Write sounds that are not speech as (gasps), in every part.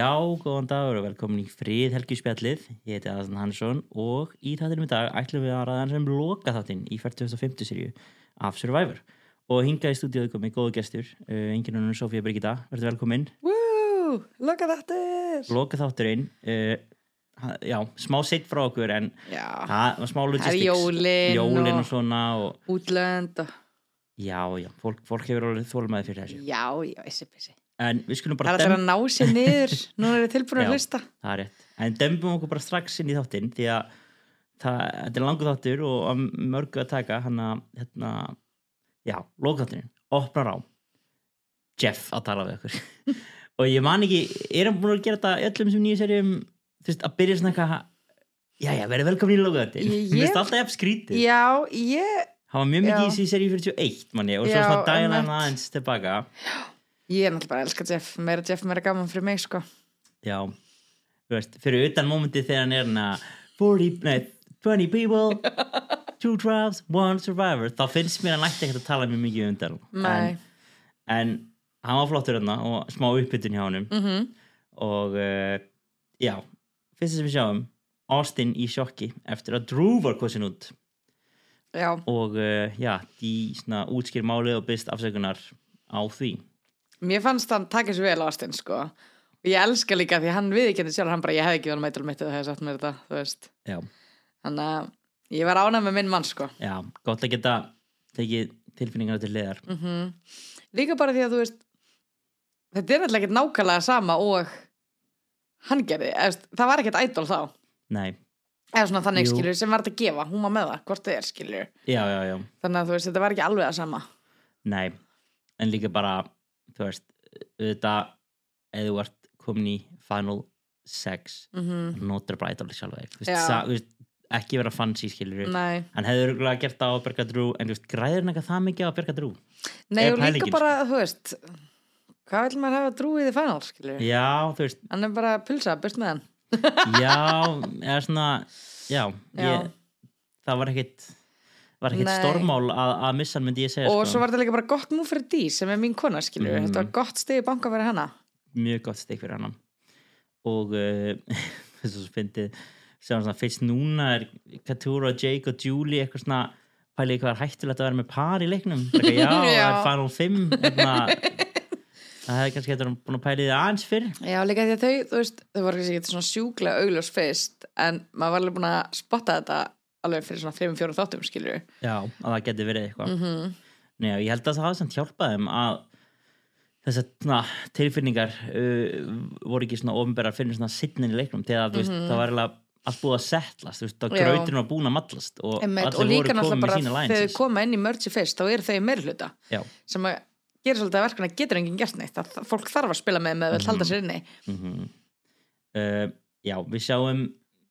Já, góðan dagur og velkomin í frið helgispjallið. Ég heiti Aðan Hansson og í þáttinum í dag ætlum við að ræða hans um loka þáttinn í 4050 seríu af Survivor. Og hingað í stúdíóðu komið góðu gestur, uh, enginn unnum Sofía Birgitta, verður velkomin. Woo, loka þáttir Loka þátturinn, uh, já, smá sitt frá okkur en það var smá logistics. jólin, Jólin og og svona og útlönd og já, já, fólk, fólk hefur alveg þólmaði fyrir þessu. já, já, þessi pissi En við skulum Það bara er alltaf að ná sér niður (laughs) Nú er það tilbúin Já. að hlusta Það er rétt. En dembum okkur bara strax inn í þáttinn því að það, þetta er langur þáttur og mörgu að taka hann að, hérna, já, lókþátturinn, opnar á Jeff að tala við okkur. (laughs) og ég man ekki, er hann búin að gera þetta öllum sem nýju serjum, þú veist, að byrja svona eitthvað, já, já, verið velkomin í lókþáttin. Ég- Mér finnst alltaf skrítið. Já, ég, Hann var mjög mikið Já. í serju 41, manni, og svo Já, svona dæla hann einmitt. aðeins tilbaka. Ég er náttúrulega bara að elska Jeff. Meira Jeff, meira gaman fyrir mig, sko. Já, þú veist, fyrir utan mómentið þegar hann er hann að 40, nei, 20 people, (laughs) two tribes, one survivor, þá finnst mér hann ætti ekkert að tala mjög mikið um þetta. Nei, En, en hann var flottur hann og smá uppbytun hjá honum. Mhm. Og uh, já, fyrst sem við sjáum, Austin í sjokki eftir að Drew var kosin út. Já, og uh, já, því svona útskýr málið og byrst afsökunar á því. Mér fannst hann taka sér vel ástinn, sko. Og ég elska líka því hann við ekki sjálf Hann bara, ég hef ekki verið meitul mitt eða hefði sagt mér þetta, þú veist. Já, Þannig að ég var ánægð með minn mann, sko. Já, gott að geta tekið tilfinningarna til liðar. mm Líka bara því að þú veist Þetta er alltaf ekkert nákvæmlega sama og hann gerði, eða, það var ekkert ædol þá. Nei, eða svona þannig Jú. skilur sem var þetta að gefa, hún var með það hvort það er skilur, já, já, já. þannig að þú veist þetta var ekki alveg að sama. Nei, en líka bara þú veist, auðvitað eða þú ert komin í Final 6 mm notur bara idol sjálf ekki vera fancy skilur hann hefði örgulega gert það á Berga Drú en þú veist, græður hann eitthvað það mikið á Berga Drú Nei og líka pælingin, bara, þú veist hvað vil maður hafa drúið í final skilur já, þú veist, hann er bara pulsa, byrst með hann. Já eða svona, já, Já. Ég, það var ekkit var Nei. stormál að, að missa myndi ég segja og sko. svo var þetta líka bara gott mú fyrir Dí sem er mín kona skilur, Mhm. þetta var gott stig í banka fyrir hana mjög gott stik fyrir hann og uh, þess að sem svona fyrst núna er Katúra, Jake og Julie eitthvað svona pælið hvað er hættulegt að vera með par í leiknum Bara, (laughs) já, það Já. er Final 5 hérna, það hefði kannski hættur búin að pælið það aðeins fyrr Já, líka því að þau, þú veist, þau voru kannski ekki svona sjúklega augljós fyrst en maður var alveg búin að spotta þetta alveg fyrir svona 3-4 þáttum skilur já, að það geti verið eitthvað. Mm -hmm. Nei, og ég held að það hafa samt hjálpað þeim að þessar svona, tilfinningar uh, voru ekki svona ofinbæra fyrir svona sittnin í leiknum þegar þú veist, það var eiginlega allt búið að settlast, og Mhm. Grauturinn var búin að mallast og og allir líka voru bara með sína lines. þau koma inn í mörgsi fyrst þá eru þau í meirhluta Já, sem að gera svolítið að verkuna getur enginn gert neitt að það- fólk þarf að spila með með að halda sér inni. Mm uh, já, við sjáum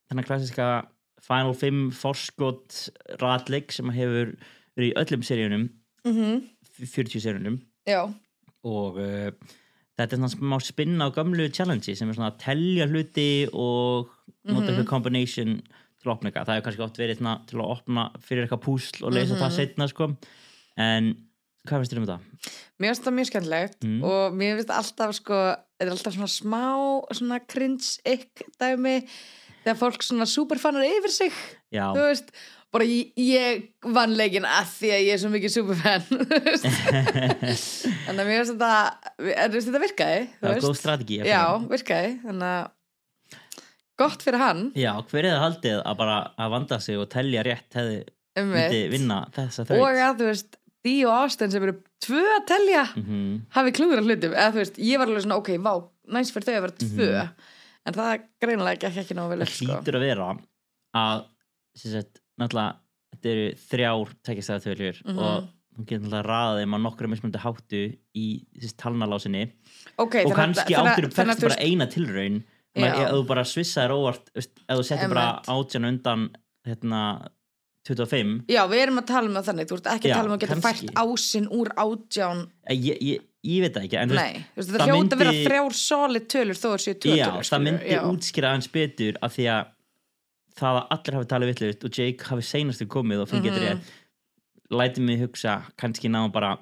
þennan klassiska Final 5 forskot ratleik sem hefur verið í öllum seríunum mm -hmm. 40 seríunum Já, og uh, þetta er svona smá spinna á gamlu challenge sem er svona að telja hluti og nota Mhm. eitthvað combination til að opna eitthvað, það hefur kannski oft verið svona til að opna fyrir eitthvað púsl og leysa Mhm. það setna sko en hvað finnst þér um þetta? mér finnst það mjög skemmtilegt Mm. og mér finnst alltaf sko þetta er alltaf svona smá svona cringe ykk dæmi þegar fólk svona superfannar yfir sig Já, þú veist, bara ég, ég vann leikin að því að ég er svo mikið superfan (laughs) þú veist. (laughs) þannig að mér finnst þetta en þú veist, þetta virkaði það veist. góð strategi já, virkaði þannig að gott fyrir hann. Já, hver er það haldið að bara að vanda sig og telja rétt hefði myndi um vinna þessa og þraut að þú veist Dí og Austin sem eru tvö að telja mm hafi klúður að hlutum. Eða þú veist, ég var alveg svona, ok, vá næst fyrir þau að vera tvö. Mhm. En það greinilega gekk ekki nógu vel Það upp, sko. hlýtur að vera að sagt, náttúrulega þetta eru þrjár tekjastæðatöljur Mhm. og hún getur náttúrulega raðið þeim á nokkru mismunandi háttu í talnalásinni okay, og að- kannski að- áttur að fækst þú bara eina tilraun ef þú bara svissaðir óvart ef þú settir bara átján undan hérna 25 Já, við erum að tala um það þannig, þú ert ekki Já, að tala um að geta kannski. fært ásinn úr átján ég, ég, ég veit það ekki Nei, veist, það hljóta að vera þrjár solid tölur þó er séu tvö já, tölur það myndi Já. útskýra hans betur af því að það að allir hafi talið vitlega og Jake hafi seinastu komið og fengið mm -hmm. lætið mig hugsa kannski náðum bara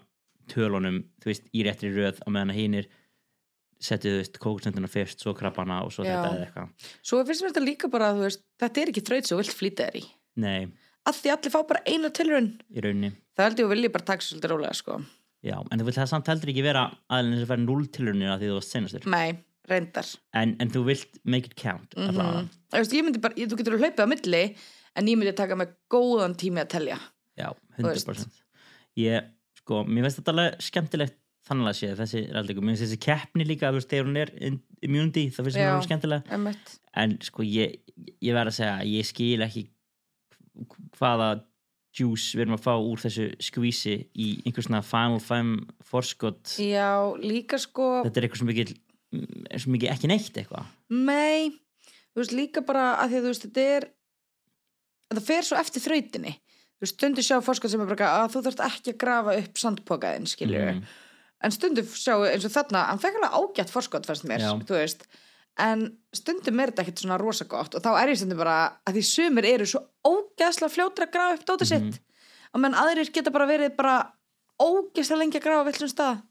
tölunum þú veist, í réttri röð á meðan að hinir setja þú veist kókusnönduna fyrst, svo krabbana og svo Já. þetta eða eitthvað Svo finnst mér þetta líka bara, þú veist, þetta er ekki þraut þú vilt flýta þér í. nei, Að því allir fá bara eina tilraun. í rauninni Það held ég að vilja bara taka sér svolítið rólega, sko. Já, en þú vilt það samt heldur ekki vera aðeins að 0 tilraunir að því þú varst senastur Nei, reyndar. en, en þú vilt make it count mm Mm Þú veist, bara, ég, þú getur hlaupið á milli, en ég myndi taka mig góðan tími að telja. já, veist. 100% ég, sko, mér finnst þetta alveg skemmtilegt þannig að sé þessi ræðleikum, mér finnst þessi keppni líka þú veist, þegar hún er immunity, það finnst mér alveg skemmtilega Emmett. en sko ég, ég verð að segja að ég skil ekki hvaða juice við erum að fá úr þessu skvísi í einhvers svona final femme forskot Já, líka sko, þetta er eitthvað sem mikið, sem mikið ekki neitt eitthvað mei, þú veist, líka bara að því að þú veist, þetta er, þetta fer svo eftir þrautinni. Þú veist, stundu sjá fórskot sem er bara að þú þarft ekki að grafa upp sandpokaðin, skiljur. Mhm. En stundum sjá eins og þarna, hann fekk alveg ágætt fórskot fannst mér, Já. þú veist. En stundum er þetta ekkert svona rosa gott og þá er ég stundum bara að því sumir eru svo ógeðslega fljótur að grafa upp dótið Mhm. sitt. Og menn aðrir geta bara verið bara ógeðslega lengi að grafa villum stað.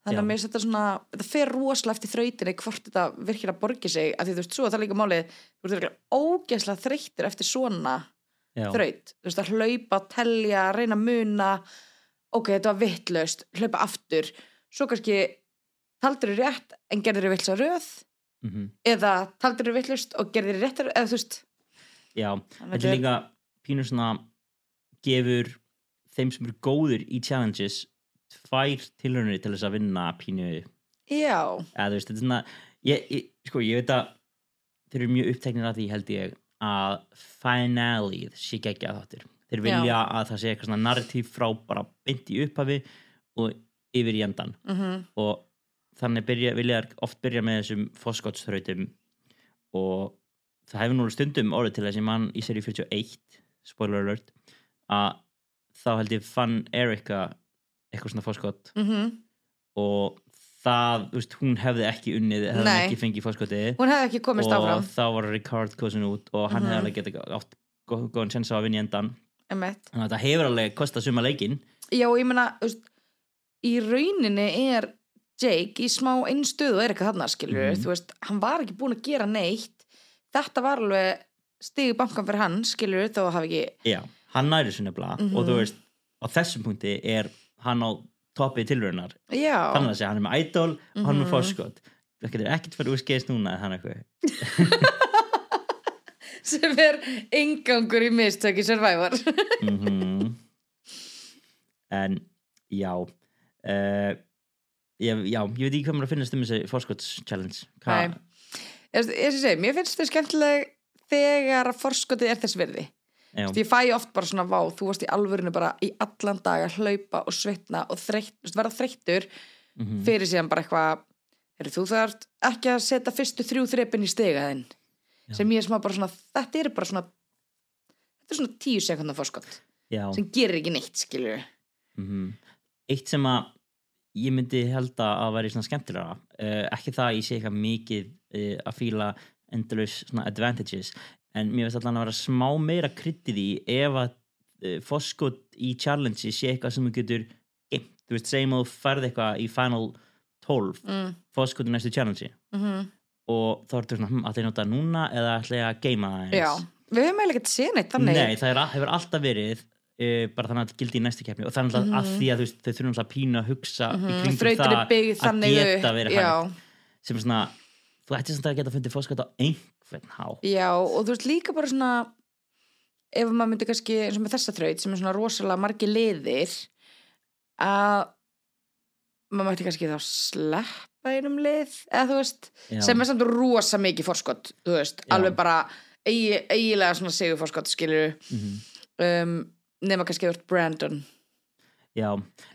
Þannig Já. að mér þetta svona, þetta fer rosalega eftir þrautinni hvort þetta virkilega borgir sig. Að því þú veist, svo er það líka málið, þú veist, ógeðslega þreyttir eftir svona Já. þraut. Þú veist, að hlaupa, telja, reyna að muna, ok, þetta var vittlaust, hlaupa aftur. Svo kannski taldur þér rétt en gerður þér vittsa röð Mhm. eða taldur þér vittlaust og gerður þér réttar, eða þú veist. Já, þetta er líka pínur svona gefur þeim sem eru góður í challenges tvær tilhörnir til þess að vinna pínu Já, eða veist, svona ég, ég, sko, ég veit að þeir eru mjög uppteknir af því held ég að finaleið sé geggja þáttir þeir vilja að það sé eitthvað svona narratív frá bara í upphafi og yfir í endan mhm, og þannig byrja, vilja þær oft byrja með þessum fóskottsþrautum og það hefur nú stundum orðið til þessi mann í seri 41 spoiler alert að þá held ég fann Erika eitthvað svona fóskott mhm. og það, þú veist, hún hefði ekki unnið hefði ekki fengið fóskottið Hún hefði ekki komist og áfram, þá var Ricard kosin út og hann Mhm. hefði alveg getið átt gó- góðan sens á að vinna í endan þannig að þetta hefur alveg kostað suma leikin Já, og ég meina, þú veist, í rauninni er Jake í smá einstöðu og er eitthvað þarna, skilur Mhm. þú veist, hann var ekki búin að gera neitt. Þetta var alveg stigu bankan fyrir hann, skilur þó að hafa ekki já, hann næri sinni blá Mhm. og þú veist, á þessum punkti er hann á toppið tilvörunar Já, þannig að segja, hann er með idol og hann er með Mhm. fórskott það getur ekkert fyrir úrskeiðist núna eða hann eitthvað. (laughs) Sem er engangur í mistöki Survivor. Mm (laughs) en já uh, já, já, ég veit ekki hvað mér að finnast um þessi fórskotts challenge. Nei. ég, ég sé, mér finnst þau skemmtileg þegar að forskotið er þess Því ég fæ oft bara svona vá, þú varst í alvörinu bara í allan dag að hlaupa og svitna og þreytt, verða þreyttur mhm, fyrir síðan bara eitthvað þú þarft ekki að setja fyrstu þrjú þrepin í stigaðinn Já. sem ég er smá bara svona, þetta er bara svona þetta er svona tíu sekundar fórskott já. sem gerir ekki neitt, skilur mhm. eitt sem að ég myndi held að væri svona skemmtilega uh, ekki það að ég sé eitthvað mikið uh, að fíla endalaus svona advantages en mér finnst allan að vera smá meira kryddið í ef að uh, fórskot í challenge sé eitthvað sem þú getur geimt, þú veist, segjum að þú færð eitthvað í final 12 mm. fórskot í næstu challenge. Mm og þá ertu svona, hm, ætla ég að nota það núna eða ætla ég að geima það eins já, við höfum eiginlega ekki séð neitt þannig. Nei, það er, hefur alltaf verið bara þannig að þetta gildi í næstu keppni og þannig að, að því að veist, þau þurfum að pínu að hugsa í kringum Mhm. þrautir það byggð að geta verið hægt sem er svona, þú ætti samt að geta fundið fórskot á einhvern há já, og þú veist líka bara svona ef maður myndi kannski eins og með þessa þraut sem er svona rosalega margi liðir að maður mætti kannski þá sleppa einum lið eða þú veist, Já. sem er samt rosa mikið fórskott, þú veist, Já. alveg bara eigi, eigilega svona sigur fórskott skilur Mhm. um, nema kannski að ert Brandon. Já,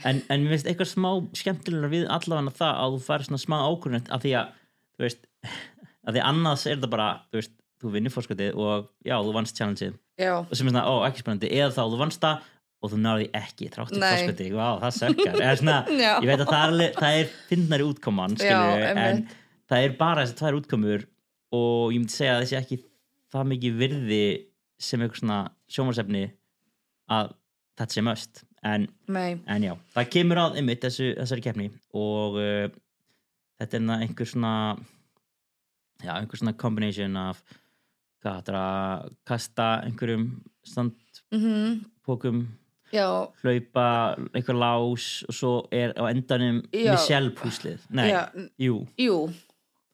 en, en mér finnst eitthvað smá skemmtilega við allavega það að þú færi svona smá ákvörðun af því að, þú veist að því annars er þetta bara, þú veist þú vinnur fórskotið og já, þú vannst challengeið. Og sem er svona, ó, ekki spennandi eða þá þú vannst það og þú náði ekki tráttur Nei. fórskotið, vá, það sökkar. Eða svona, (laughs) ég veit að það er, það er finnari útkoman, skilur Já, en það er bara þessi tvær útkomur og ég myndi segja að þessi ekki það mikið virði sem eitthvað svona sjómarsefni að þetta sé möst en En já, það kemur að þessu, þessari keppni og uh, þetta er einhver svona já, einhver svona combination af að kasta einhverjum standpókum já, hlaupa einhver lás og svo er á endanum. Michelle púslið nei, já, jú, jú.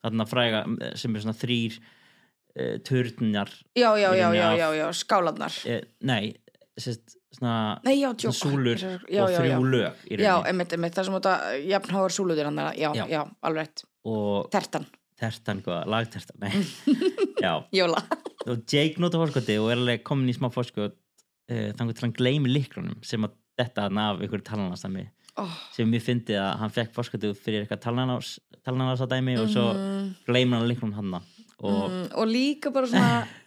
Þarna fræga sem er svona þrýr uh, turnar já, já, já, já, já, já, skálanar uh, nei, sérst svona nei, já, djók súlur já, og já, já. þrjú lög já, einmitt, einmitt, það sem þetta jafnháar súlutir hann já, Já. alveg rétt. Og tertan, tertan, hvað, lagtertan (laughs) jóla. Og Jake nota fórskoti og er alveg komin í smá fórskot uh, þannig til hann gleymi líkronum sem að þetta hann af einhverju talanastami oh, sem mér fyndi að hann fekk fórskotið fyrir eitthvað talanastadæmi og svo mm, gleymir hann líkronum hann og mm, og líka bara svona (laughs)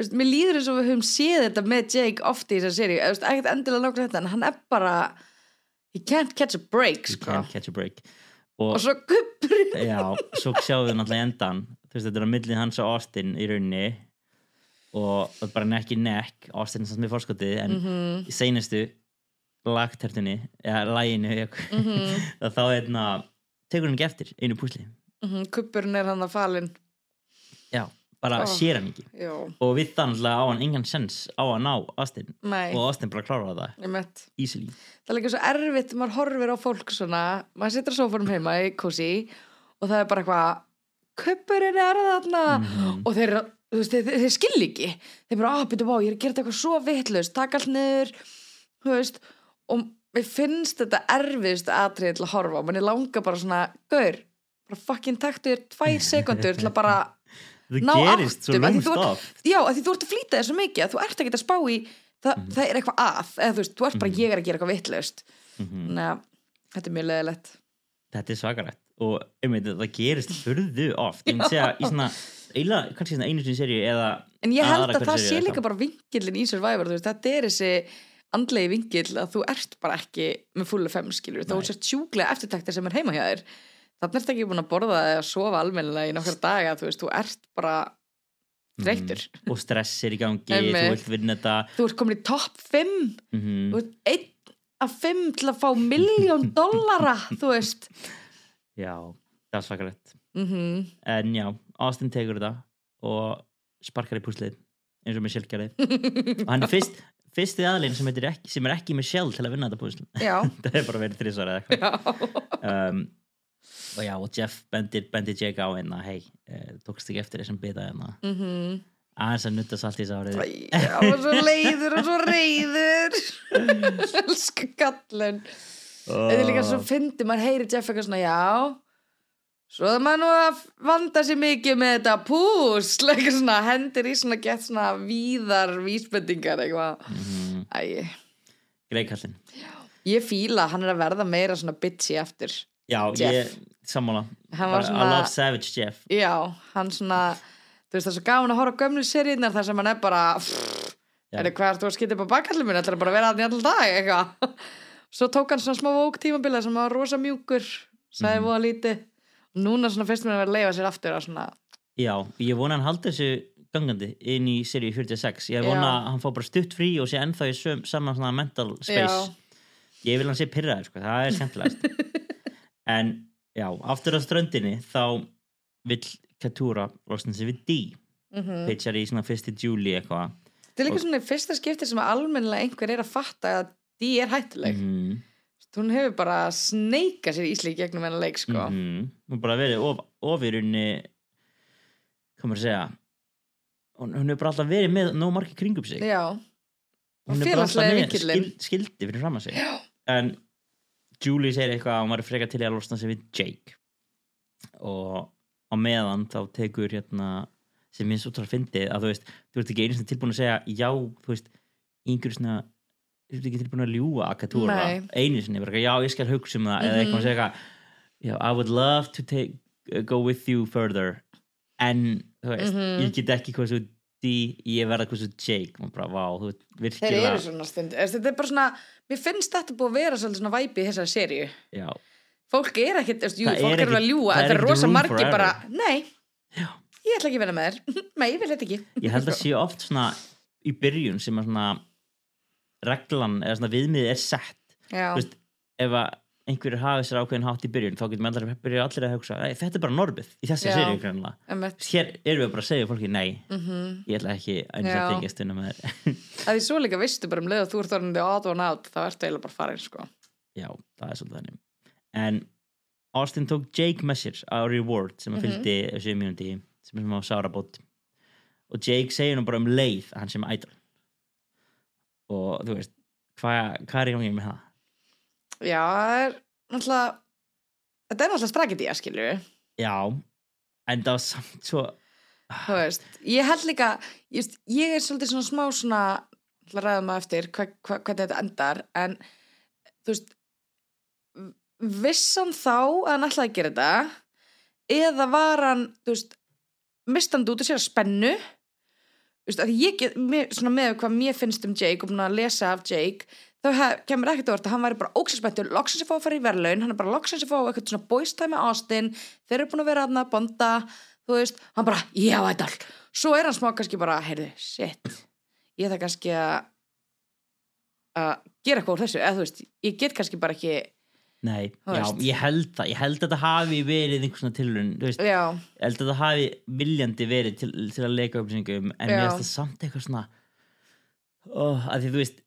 veist, mér líður eins og við höfum séð þetta með Jake oft í þessar veist, ekkert endilega nákvæmlega þetta en hann er bara he can't catch a break you sko. can't catch a break. Og og svo guppur já, svo sjáum við náttúrulega endan þú veist, þetta er á millin hans og Austin í rauninni. Og er bara nekk í nekk Austin er samt með fórskotið en Mhm, í seinustu lagtertunni eða læginu mhm, (laughs) þá hérna, tekur hann ekki eftir einu púsli. Mhm, kuppurinn er hann að falin já, bara Oh. sér hann ekki. já, og við þannig á hann engan sens á að ná Austin. Nei, og Austin bara klára það. Easily. Það er líka svo erfitt maður horfir á fólk svona maður situr á sófanum heima í kósi og það er bara eitthvað kuppurinn er þarna. Mhm. og þeir, veist, þeir, þeir, þeir skil ekki. Þeir bara, að byrja, vá, ég er að gera þetta eitthvað svo vitlaust taka allt niður. Veist, og mér finnst þetta erfiðst atrið til að horfa manni langar bara svona, gaur bara fucking taktu þér tvær (laughs) sekundur til að bara, Ná gerist svo áttum, af því þú lúmst ert- of já, að því þú ert að flýta svo mikið að þú ert ekki að spá í það, Mhm. það er eitthvað að, eða þú veist, þú ert bara, ég er að gera eitthvað vitlaust. Mhm. þannig að þetta er mjög leðilegt þetta er svakalegt. Og einmitt, það gerist furðu oft. Ég (laughs) myndi segja í svona, eiginlega, kannski svona einu sinni seríu eða En ég held að hverja það sé líka bara vingillin í Survivor, þú veist, þetta er þessi andlegi vingill að þú ert bara ekki með fullu fem skilur, þú sért sjúklega eftirtaktir sem er heima hjá þér þannig ert ekki búin að borða eða sofa almennilega í nokkar daga, þú veist, þú ert bara þreyttur, og stress er í gangi, þú vilt vinna þetta. Þú ert komin í topp 5 mm þú ert einn af 5 til að fá miljón (laughs) dollara, þú veist. Já, það er svakalegt. Mm en já, Austin tekur þetta og sparkar í púslið eins og Michelle gerði (laughs) og hann er fyrst, fyrsti aðlinn sem, heitir ekki, sem er ekki Michelle til að vinna þetta púsl. Já, (laughs) það er bara verið þrísvar eða eitthvað. Já. Um, og já, og Jeff bendir, bendir Jake á hérna hei, eh, tókst ekki eftir þessum bita hérna. Mm aðeins að nutta salt í þessu árið. Æ, Já, og svo leiður og svo reyður (laughs) Elsku kallinn Þetta er líka svo fyndi, maður heyri Jeff eitthvað svona, já Svo er maður nú að vanda sér mikið með þetta púsl (laughs) eitthvað svona, hendir í svona gett svona víðar vísbendingar eitthvað. Mm, Æ, greikallin ég fíla að hann er að verða meira svona bitchy eftir já, Jeff. ég sammála svona- I love Savage Jeff Já, hann svona þú veist það er svo gaman að horfa á gömlu seríunar þar sem hann er bara Já. er það hvað ert þú að skita upp á bakkallum minn ætlar bara að vera hann í allan dag eitthvað svo tók hann svona smá vók tímabila sem var rosa mjúkur Mhm. mm. voða lítið og núna svona fyrst mér að vera að leifa sér aftur að svona já, ég vona að hann haldi þessu gangandi inn í seríu 46 ég vona Já. að hann fá bara stutt frí og sé ennþá í söm, saman svona mental space ég vil hann sé pyrraður, sko, það er skemmtilegast (laughs) en já, aftur á ströndinni þá vill Katúra losna sig við D. Mm pitchar í svona fyrsti júli eitthvað. Þetta er líka Og- svona fyrsta skipti sem að almennilega einhver er að fatta að því er hættuleg. Mm hún hefur bara sneika sér ísli í gegnum hennar leik sko. -hmm. hún bara verið of, ofirunni maður að segja hún, hún hefur bara alltaf verið með nóg margir kringum sig. Já, hún er bara alltaf með skildi fyrir fram að sig en Julie segir eitthvað að hún var frekar til í að losna sig við Jake og á meðan þá tekur hérna sem minnst út frá að fyndi að þú veist þú ert ekki einu sinni tilbúin að segja já þú veist einhver svona þú ert ekki tilbúin að ljúga að Katúra Nei. einu sinni, bara, já ég skal hugsa um það eða Mhm. eitthvað að segja eitthvað já, I would love to take, uh, go with you further en þú veist, Mhm. ég get ekki hvað svo ég verða svo Jake. Og bara, vá, þú veist, þeir virkilega eru svona stund þetta er bara svona, mér finnst þetta búið að vera svona væpi í þessari seríu. Já, fólk er ekkert, jú, Það er fólk er ekkert- að ljúga það er þetta er ekkert rosa room margi forever. bara, nei. Já. ég ætla ekki að vera með þér. (laughs) Nei, ég vil þetta ekki. Ég held að sé oft svona í byrjun sem að svona reglan eða svona viðmið er sett. Já, Þú veist, ef að einhverjir hafa sér ákveðin hátt í byrjun þá getum allir, að hugsa "Æ, þetta er bara Norbið í þessi Einmitt. hér erum við bara að segja fólki nei Mhm. ég ætla ekki eins Já. að tengja stundum að (laughs) því svo líka veistu bara um leið að þú ert orðin odd one out þá ertu eiginlega bara farin sko já, það er svolítið þannig en Austin tók Jake með sér á Reward sem að Mhm. fylgdi þessu mínúti sem er sem á Sárabót og Jake segir nú bara um leið að hann sem idol og þú veist hvað hva er í gangi með það? Já, það er náttúrulega þetta er náttúrulega strategía skilju já, en það var samt svo þú veist, ég held líka ég, veist, ég er svolítið svona smá svona ætla að eftir hva, hva, hvernig þetta endar en þú veist vissan þá að hann ætlaði að gera þetta eða var hann þú veist, mistandi út og sér að spennu? Þú veist, að ég get mér, svona með hvað mér finnst um Jake og búin að lesa af Jake þá hef, kemur ekkert orð að hann væri bara óksarspenntur loksins að fá að fara í verðlaun, hann er bara loksins að fá eitthvað svona með Austin. Þeir eru búin að vera aðna að bonda þú veist, hann bara, já, þetta all svo er hann smá kannski bara, heyrðu, shit. Ég það kannski að að gera eitthvað úr þessu. Eða þú veist, ég get kannski bara ekki nei, já, ég held það. Ég held að þetta hafi verið einhvers svona já, ég held að þetta hafi viljandi verið til, til að leika upplýsingum en Já. mér finnst það samt eitthvað svona oh, að því þú veist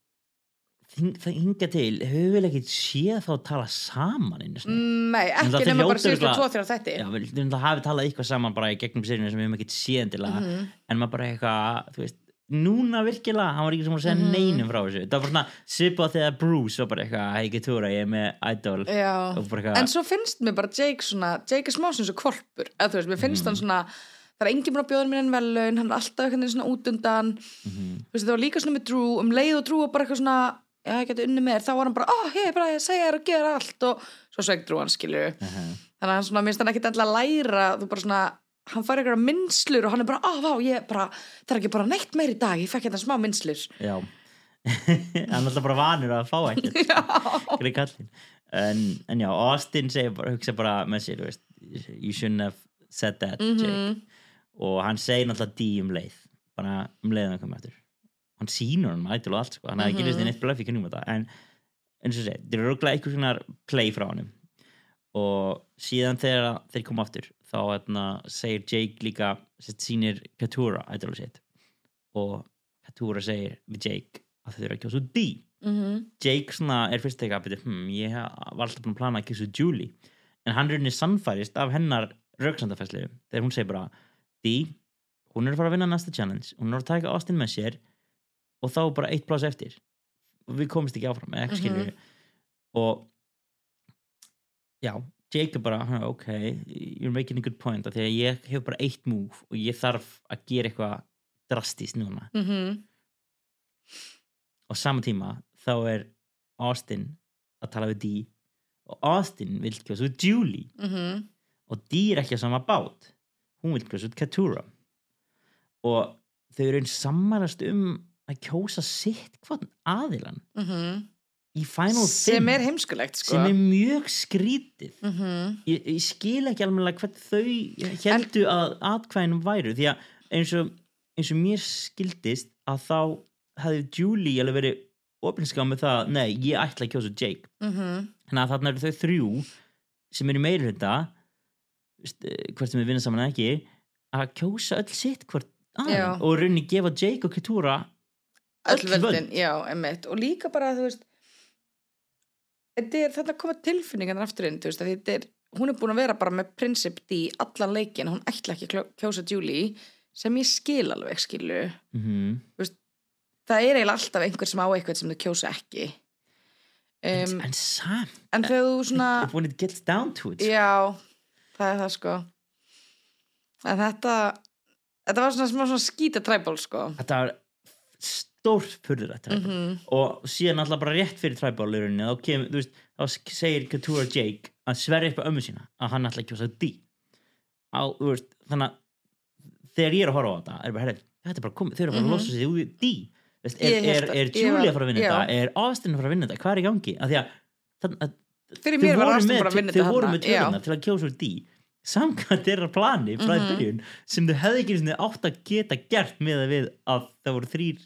það hinga til, höfum við ekki séð þá að tala saman Mm, nei, ekki nema bara síðustu örugglega- tvo þrjá þætti Já, við hafi talað eitthvað saman bara í gegnum sérinu sem við höfum ekki séð endilega Mhm. en maður bara eitthvað, þú veist núna virkilega, hann var ekki sem að segja Mhm. neinum frá þessu það var bara svona svipað þegar Bruce var bara eitthvað, hei Getura, ég er með Idol bara eitthvað, En svo finnst mér bara Jake svona, Jake er smá sem svo kvolpur, eða þú veist, mér finnst Mm. hann svona það er enginn búin að bjóða mér en velun hann er alltaf veginn svona út undan Mhm. þú veist, það var líka svona með Drew um leið og Drew og bara eitthvað svona, já, ég geti unni með þér. Þá var hann bara, ó, hei, bara ég segja þér og gera allt. Og svo Drew hann, skilju uh þannig að hann svona, minnst hann ekkit endilega að læra þú bara svona, hann fær eitthvað minnslur og hann er bara, á, vá, ég bara það er ekki bara neitt meir í dag, ég fekk hérna smá minnslur já. (laughs) Hann er alltaf bara vanur að fá ekkert. (laughs) En, en já, Austin bara, hugsa bara með sér, veist you shouldn't have said that, Jake. Mhm. og hann segir náttúrulega dí um leið bara um leið hann kom eftir hann sýnur hann ætl og allt sko, hann hafði ekki Mhm. list í neitt blöf í kynum þetta. En eins og segir, þeir eru röglega eitthvað svona play frá hann og síðan þegar þeir koma aftur þá hérna, segir Jake líka sýnir Katura og Katura segir við Jake að þau eru að kjósa D. Mhm. Jake svona er fyrst ekki að hm, ég var alltaf búin að plana að kjósa Julie. En hann er henni sannfærist af hennar rauksandafæslu þegar hún segir bara D, hún er að fara að vinna næsta challenge. Hún er að taka Austin með sér og þá er bara eitt pláss eftir. Og við komumst ekki áfram eða ekki skilur og já, Jake er bara "Huh, ok, you're making a good point. Því að ég hef bara eitt move og ég þarf að gera eitthvað drastist núna. Mhm. og sama tíma þá er Austin að tala við Dee. Og Austin vil kjósa út Julie. Mhm. og Dee er ekki á sama bát. Hún vil kjósa út Katura. Og þau eru einn sammælast um að kjósa sitt hvað aðilan Mhm. í Final sem 5 er heimskulegt sko sem er mjög skrítið Mhm. ég, ég skil ekki alveg hvað þau heldu að atkvæðinum væru því að eins og, eins og mér skildist að þá hefði Julie alveg verið opinskáð með það, nei, ég ætla að kjósa Jake Mhm. þannig að þarna eru þau þrjú sem eru meiri hluta hvort sem við vinna saman ekki að kjósa öll sitt hvort aðeins og rauninni gefa Jake og Ketura öll völdin, völd. já, emmitt og líka bara, þú veist þetta er, koma tilfinningan aftur inn, þú veist, er hún er búin að vera bara með prinsip í allan leikin hún ætla ekki kjósa Julie sem ég skil alveg, skilu mm -hmm. það er eiginlega alltaf einhver sem á eitthvað sem þau kjósa ekki um, en samt en þegar þú svona when it gets down to it sko. já, það er það sko en þetta þetta var svona svona skýta træból sko þetta var stórt furðurætt mm Mhm. og síðan alltaf bara rétt fyrir træbálurinn þá, kem, veist, þá segir Katura Jake að sverja upp á ömmu sína að hann að kjósa D. Á, þú veist, þannig að þegar ég er að horfa á þetta er bara, herri, þetta er bara komið, þau eru bara að Mhm. losa sig úr D. Veist, er, er, að- er Julia að fara að vinna þetta? Er Austin að fara að vinna þetta, hvað er í gangi? Af því að, að að þau voru með tölunar til að kjósa úr D. Samkvæmt þeirra plani frá Mhm. byrjun sem þau hefði ekki átt að geta gert með að við að það voru þrýr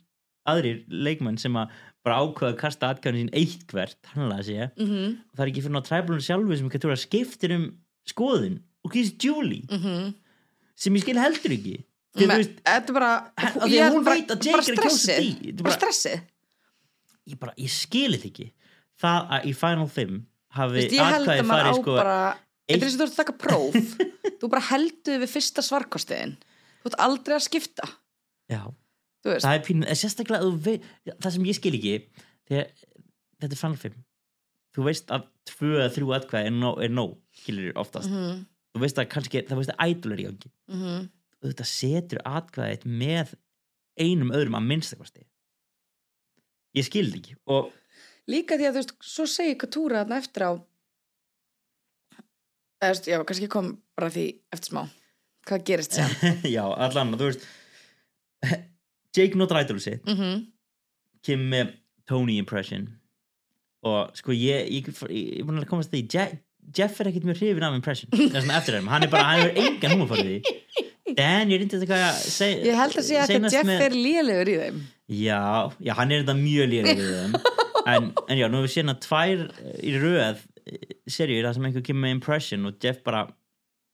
aðrir leikmenn sem að bara ákveða að kasta atkvæðinu sín eitt hvert hann laði sé. Mm -hmm. og það er ekki fyrir ná træbúlunum sjálfu sem Katúra skiptir um skoðun og kýrst Julie. Mm sem ég skil heldur ekki. Að Þetta er bara að hún veit að Jake er að kjósa því. Bara stressið. Ég bara, ég skil þetta ekki. Það að í Final 5 hafi atkvæði að farið sko bara Þetta er sem þú ert að taka próf. (laughs) Þú bara heldur við fyrsta svarkostiðin Þú ert aldrei að skipta. Já, það er pínu, sérstaklega vei, það sem ég skil ekki þegar, þetta er 5 þú veist að tvö eða þrjú atkvæði er nóg, er nóg skilur oftast. Mhm, þú veist að kannski, það veist að idol er í gangi. Mhm. og þetta setur atkvæðið með einum öðrum að minnstakosti ég skil ekki og Líka því að þú veist, svo segir Katúra þarna eftir á eða, þú veist, já, kannski kom bara því eftir smá. Hvað gerist sér (laughs) já, allan, þú veist Jake notar idol sitt mm -hmm. kemur með Tony impression. Og sko ég ég, er búin að komast að því. Je Jeff er ekkert mjög hrifin af impression. Er eftir þeim, hann er bara, hann hefur engan húma fyrir því. Dan, ég reyndi þetta hvað að seg, Ég held að segja að Jeff með- er lélegur í þeim. Já, já, hann er þetta mjög lýrið við þeim. (laughs) En, en já, nú hefur við séð að tvær eh, í röð serjur það sem einhver kemur með impression og Jeff bara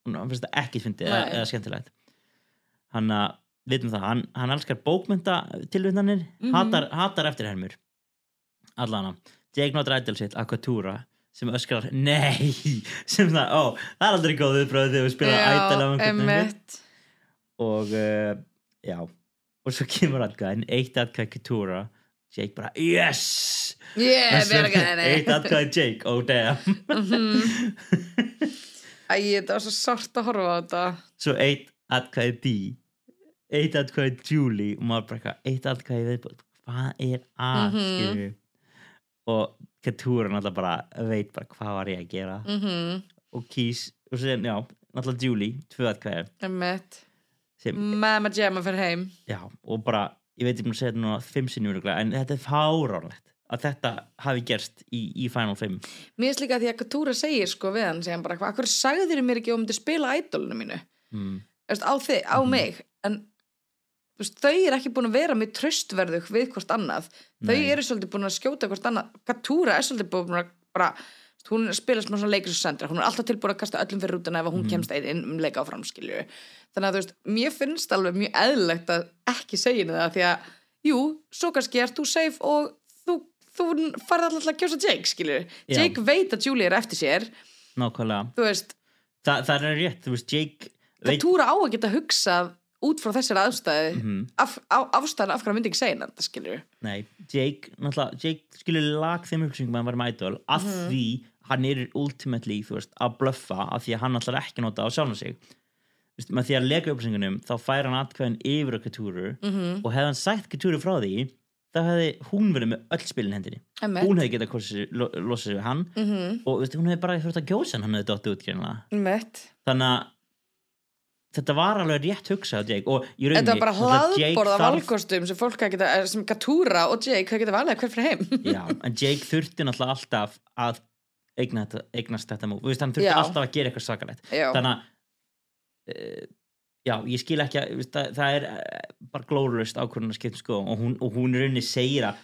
hún hann finnst það ekki fyndið eða skemmtilegt. Hann að, vitum það, hann, hann elskar bókmynda tilvitnanir, Mhm. hatar, hatar eftirhermur allana, Jake idol sitt Aquatura sem öskrar nei, (laughs) sem það, ó, það er aldrei góð viðbröð þegar við spila idol af einhvern veginn. og uh, já. Og svo kemur atkvæðin eitt atkvæð Couture Jake bara yes! Ekki eitt atkvæð Jake oh damn. (laughs) Æ, þetta var svo sárt að horfa á þetta. Svo eitt atkvæð D eitt atkvæð Julie og maður bara eitthvað eitt atkvæð viðbúð hvað er að Mhm. skilurðu? og Couture náttúrulega bara veit bara hvað var ég að gera mm -hmm. og kýs og svo já, náttúrulega Julie tvö sem Mamma Gemma fyrir heim já, og bara, ég veit ekki mér að segja þetta núna fimm sinni en þetta er fáránlegt að þetta hafi gerst í, í Final 5 Mér finnst líka því að Katúra segir sko við hann segja hann bara, hvað sagðir mér ekki um að spila ædolinu mínu mm. Eftir, á, þig, á Mhm. mig en veist, þau eru ekki búin að vera með tröstverðug við hvort annað. Þau Nei. eru svolítið búin að skjóta hvort annað. Katúra er svolítið búin að bara hún spila sem svona leikur sem sendra hún er alltaf tilbúin að kasta öllum fyrir rútuna ef hún Mhm. kemst einn inn um leika á framskilju þannig að þú veist, mér finnst alveg mjög eðlilegt að ekki segja það því að jú, svo kannski ert þú safe og þú, þú farið alltaf að kjósa Jake skilju, Já. Jake veit að Julie er eftir sér. Nákvæmlega, Þa, það er rétt veist, Jake veit Katúra á að geta hugsað út frá þessari aðstæði Mhm. af, á, afstæðan af hverju hann myndi ekki segja þetta skilur nei, Jake, Jake skilur lag þeim upplýsingum að hann var með idol af Mhm. því hann er ultimately veist, að bluffa af því að hann ætlar ekki að nota á sjálfum sig veist, með því að leka upplýsingunum þá fær hann atkvæðin yfir á Couture mm -hmm. og hefði hann sagt Couture frá því þá hefði hún verið með öll spilin hendinni hún hefði getað lo, losað sig við hann mm -hmm. og veist, hún hefði bara þurft að gjósa hann hann hefði dottið út þannig að þetta var alveg rétt hugsað á Jake og í rauninni Þetta var bara hlaðborða valkostum sem fólk að geta, eh, sem Katúra og Jake það geta valið hver fyrir heim. (laughs) Já, en Jake þurfti náttúrulega alltaf að eigna þetta, eignast þetta múf hann þurfti Já. alltaf að gera eitthvað sakalegt Já, þannig að uh, já, ég skil ekki að það, það er uh, bara glórulust ákvörðun að skipta sko og hún, og hún rauninni segir að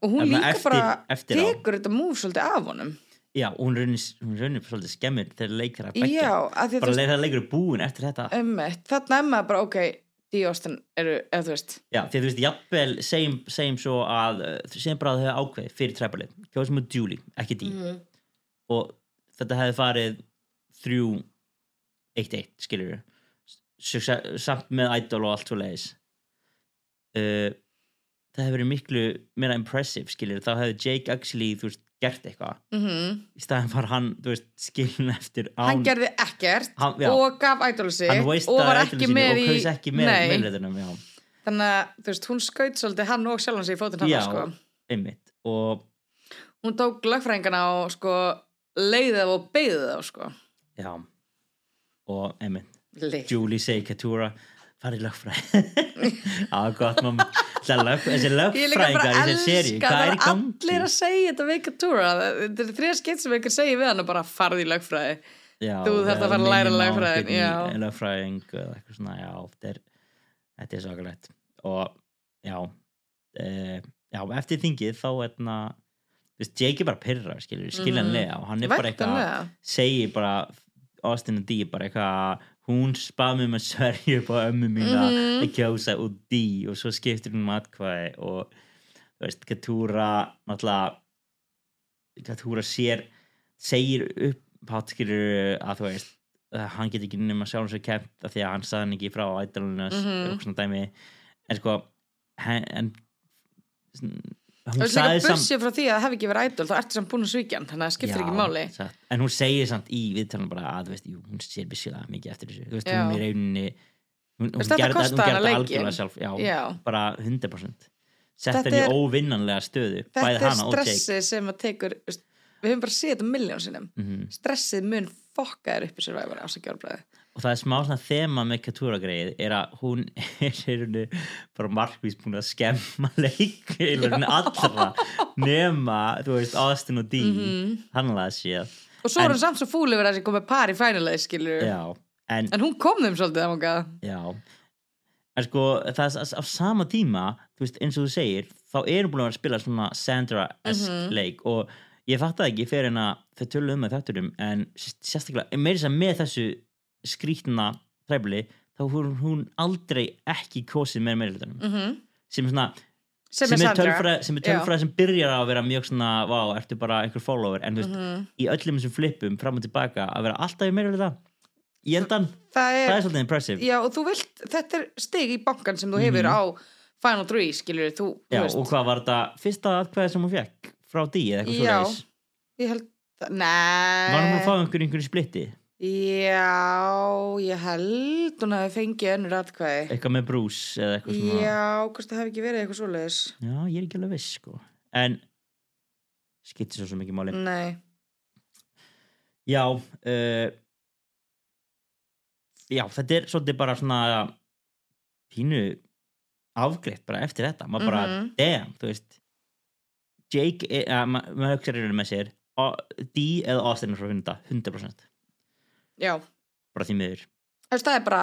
og hún líka eftir, bara eftir á, tekur þetta múf svolítið af honum já, og hún í rauninni svolítið skemmir þegar leikar að Já, að að bara veist, þegar leikur búin eftir þetta. Þarna er maður bara, ok, Díostin eru, eða þú veist. Já, því að þú veist, jafnvel segjum, segjum svo að uh, segjum bara að þau hafa ákveð fyrir træparlið, kjóðum með Julie, ekki Dee. Mhm. og þetta hefði farið þrjú eitt eitt, skilur við samt með idol og allt svo leiðis uh, það hefði verið miklu meira impressive, skilur þá hefði Jake actually, þú veist, gert eitthvað. Mm í staðan var hann, þú veist, skilin eftir án, Hann gerði ekkert hann, já, og gaf hann og var ekki með og í kaus ekki með já, þannig að, þú veist, hún skaut svolítið hann og sjálfan sig í fótinn hann, Já. sko. einmitt og hún tók lögfræðingana og sko leiðið og beigðið þá, sko. Já og einmitt. Leið. Julie segi Katura farið lögfræði. (laughs) Á gott mamma þessi Ég bara lögfræðingar í þessi elska hvað er í gangi? allir að segja þetta við Katúra þetta er þrjá skipt sem einhver segir við hann bara farði í lögfræði. Já, þú þarft að fara að læra lögfræðin, lögfræðing eða eitthvað svona já er, þetta er svakalegt. Og já e, já, eftir þingið þá etna, veist, Jake er bara pyrra skiljanlega og hann er bara eitthvað segir bara Austin og Dee bara eitthvað hún spað mér með sverju upp á ömmu mína Mhm. að kjósa út Dee og svo skiptir hún matkvæði og þú veist, Katúra náttúrulega Katúra sér segir upp pátskilur að þú veist hann get ekki nema sjálf sér kempt af því að hann saði hann ekki frá ædalunus mm. -hmm. en sko hen, en Þú veist líka sagði samt frá því að það hefði ekki verið ædol þá ertu samt búin að svíkja hann, þannig að það skiptir ekki máli. satt. en hún segir samt í viðtalum bara að veist, jú, hún sér byrsilega mikið eftir þessu. Veist, hún er rauninni hún, hún gerði þetta algjörlega sjálf já, Já. bara 100% sett henni í óvinnanlega stöðu Þetta er stressið sem að tekur við höfum bara séð þetta miljón sinnum. Mhm. stressið mun fokka þér upp í Survivor ásakjálfræði og það er smá svona þema með Katúra greið er að hún er í rauninni bara markvís búin að skemma (laughs) leik allra nema, þú veist, Austin og Dee Mhm. hann laði séð og svo er hún samt svo fúli verið að þessi komið par í fænuleið skilur já, en en hún kom þeim svolítið þangað. Já, en sko það er á sama tíma, þú veist, eins og þú segir þá erum búin að vera að spila svona Sandra-esk Mhm. leik og ég fatt það ekki fyrir en að þau töluðum með þetturum en sérstaklega, meiri sem með þessu skrítna træfli þá hún, hún aldrei ekki kosið með meirilutunum mm sem er svona sem, sem er tölfræð sem, Já. sem byrjar að vera mjög svona vá, ertu bara einhver follower? En þú veist, Mhm. í öllum þessum flippum fram og tilbaka að vera alltaf í meiriluta í endan, það er, það er svolítið impressive. Já og þú vilt þetta er stig í bankan sem þú hefur Mhm. á Final 3 skilur þú, þú Já, veist. og hvað var þetta fyrsta atkvæði sem hún fekk frá því eða eitthvað Já. svoleiðis? Ég held nei. Var hún að fá einhver einhverju splitti já, ég held hún hafi fengið önnur atkvæði. Eitthvað með Bruce eða eitthvað svona. Já, hvort það hafi ekki verið eitthvað svoleiðis. Já, ég er ekki alveg viss sko. En skiptir svo ekki máli. Nei, Já uh, Já, þetta er svolítið bara svona pínu afgreitt bara eftir þetta. Maður bara, Mhm. damn, þú veist Jake, uh, maður hugsa reyður með sér D eða Austin er frá hunda 100% já. Bara því miður. Þú veist, það er bara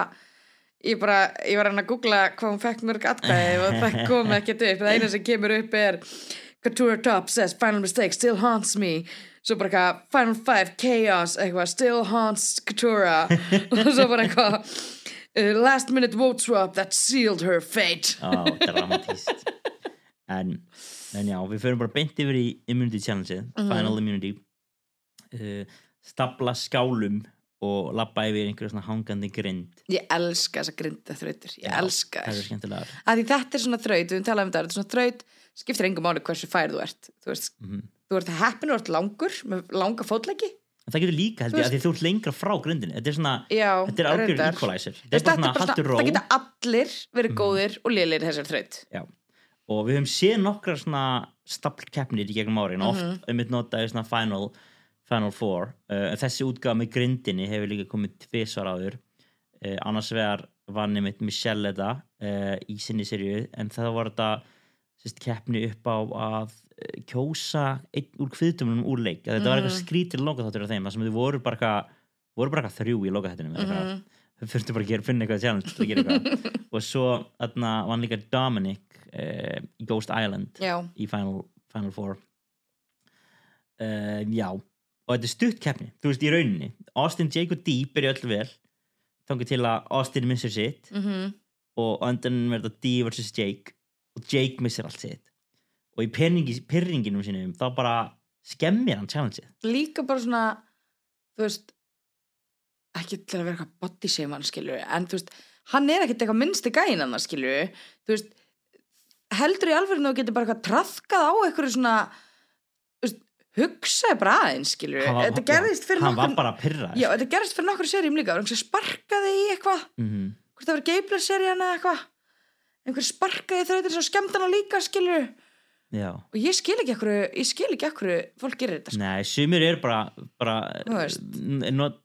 ég, bara, ég var hann að googla hvað hún fekk mörg atkvæði og það (laughs) kom ekkert upp. Það eina sem kemur upp er Couture Top says final mistake still haunts me. Svo bara eitthvað final five chaos eitthvað still haunts Coutura (laughs) og svo bara eitthvað uh, last minute vote swap that sealed her fate. Á, dramatíst en, en já, við förum bara beint yfir í Immunity Challenge Mhm. Final Immunity. Uh, stapla skálum og labba yfir einhverja svona hangandi grind. Ég elska þessa grinda þrautur ég Já, elska er þess því þetta er svona þraut, við höfum talað um þetta þetta er svona þraut, skiptir engum máli hversu fær þú ert. Þú veist, mm þú ert heppin og ert langur með langa fótleggi. Það getur líka held ég að því þú ert lengra frá grindinni. Þetta er svona, Já, þetta er reyndar. equalizer. Þetta er bara svona haldur ró. það geta allir verið Mhm. góðir og lélir þessar þraut. Já. og við höfum séð nokkra svona staplkeppnir í gegnum árin Mhm. oft um eitt notaði svona final Final Four. Uh, þessi útgáð með grindinni hefur líka komið tvisvar áður. Uh, annars vegar vann einmitt Michelle þetta uh, í sinni serju en það var þetta keppni upp á að kjósa einn úr kviðdömunum úr leik. Þetta var eitthvað Mhm. skrítir lokaþáttur af þeim þar sem þau voru bara voru bara þrjú í lokaþáttunum mm Mhm. þau þurftu bara að gera, finna eitthvað gera eitthvað. (laughs) Og svo þarna vann líka Dominic í Ghost Island Já, í Final, Final Four. Já og þetta er stutt keppni, þú veist í rauninni Austin, Jake og Dee byrja öll vel þannig til að Austin missir sitt. Mm og andan verða Dee vs. Jake og Jake missir allt sitt. Og í pyrringi, pyrringinum sínum þá bara skemmir hann challenge-ið. Líka bara svona þú veist ekki til að vera eitthvað body shame hann skilur en þú veist, hann er ekkert eitthvað minnsti gæin hann skilur, þú veist heldur í alveg að þú getur bara eitthvað trafkað á eitthvað svona hugsaði bara aðeins skilur var- þetta gerðist fyrir hann var nokkur bara pyrra já, þetta gerðist fyrir nokkur serjum líka, einhver sparkaði í eitthvað? Mm -hmm. hvort það var Gabler serían eða eitthvað? Einhver sparkaði þrautir svo skemmt hann líka skilur já. Og ég skil ekki ekkur ég skil ekki ekkur fólk gerir þetta sko. Nei, sumir er bara, bara not,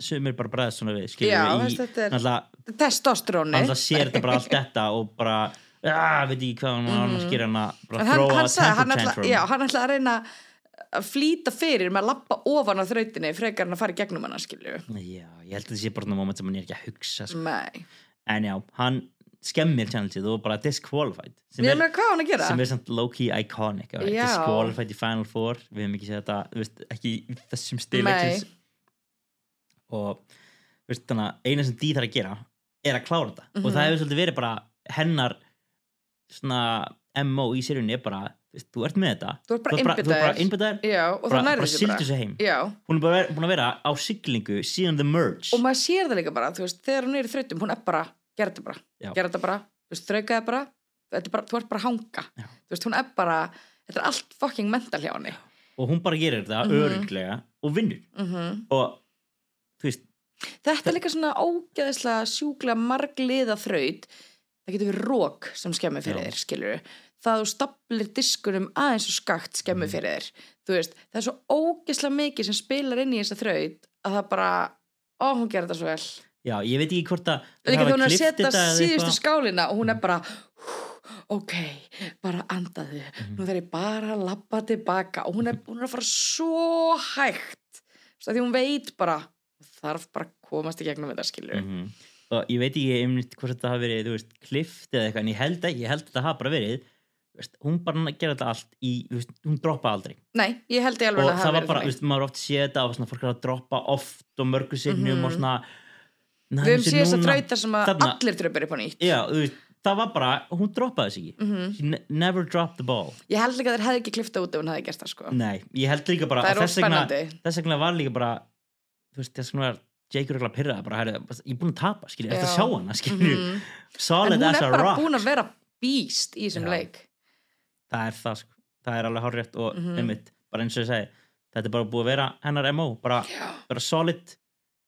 sumir bara bregðast svona við skilur Já, við, veist, þetta er- náttúrulega testosteróni náttúrulega sér þetta bara allt þetta og bara, já, veit ekki hvað hann var Mhm. að skýra hann að hann, þróa hann sagði, hann temper ætla, tantrum. já, hann ætla að reyna að flýta fyrir með að lappa ofan á þrautinni frekar en að fara í gegnum hana skilju já, ég held að þetta sé bara svona moment sem hann er ekki að hugsa sko. Nei, en já, hann skemmir channelsið og bara disqualified sem er, hann sem er samt low-key iconic right? Disqualified í Final Four við hefum ekki séð þetta, veist, ekki í þessum Nei. stileiksins og veist, þannig að eina sem Dee þarf að gera er að klára þetta og Mhm. það hefur svolítið verið bara hennar svona MO í sérjunni er bara, þú ert með þetta. Þú ert bara Já, og það nærður sildu bara hún er bara búin að vera á siglingu síðan The Merge. Og maður sér það líka bara þú veist, þegar hún er í þrautum, hún er bara gera þetta bara, gera þetta bara þú veist, þrauka það bara, þetta bara, þú ert bara að hanga. Veist, hún er bara þetta er allt fucking mental hjá henni. Og hún bara gerir þetta Mhm. öruglega og vinnur. Mm og þú veist, þetta er líka svona ógeðislega sjúklega margliða þraut. Það getur verið rók sem skemmir fyrir Já. þér skilur það þú staplir diskunum aðeins og skakt skemmir Mhm. fyrir þér. Þú veist, það er svo ógeðslega mikið sem spilar inn í þessa þraut að það bara, ó hún gerir þetta svo vel. Já, ég veit ekki hvort að Líka hafa þegar hún er að setja þetta síðustu skálina og hún er bara ok, bara andaðu. Mhm. nú þarf ég bara að labba tilbaka. Og hún er, hún er að fara svo hægt. Því hún veit bara þarf bara að komast í gegnum þetta skilur Mhm. og ég veit ekki einmitt hvort þetta hafi verið þú veist, klift eða eitthvað en ég held ekki, ég held að þetta hafi bara verið hún bara gerði þetta allt í veist, hún droppa aldrei. Nei, ég held ég alveg að það verið bara, veist, maður oft séð þetta og fólk er að droppa oft og mörgu sinnum Mhm. og svona við höfum þessi séð þess að þrauta sem að þarna- allir dröpur upp á nýtt. Já, veist, það var bara, hún droppaði sig ekki. Mhm. she ne never dropped the ball. Ég held líka að þeir hefði ekki klifta út ef hún hefði gert það sko. Nei, ég held líka bara er þess vegna, þess vegna var líka bara þess vegna var Jake Rögla pyrraða bara, herri, ég er búin að tapa, skilji, eftir að Já. sjá hana skilji, Mhm. en solid hún as er a bara rock. búin að vera býst í þessum leik það er það sko, það er alveg hárrétt og Mhm. einmitt, bara eins og ég segi þetta er bara búið að vera hennar MO bara, bara solid,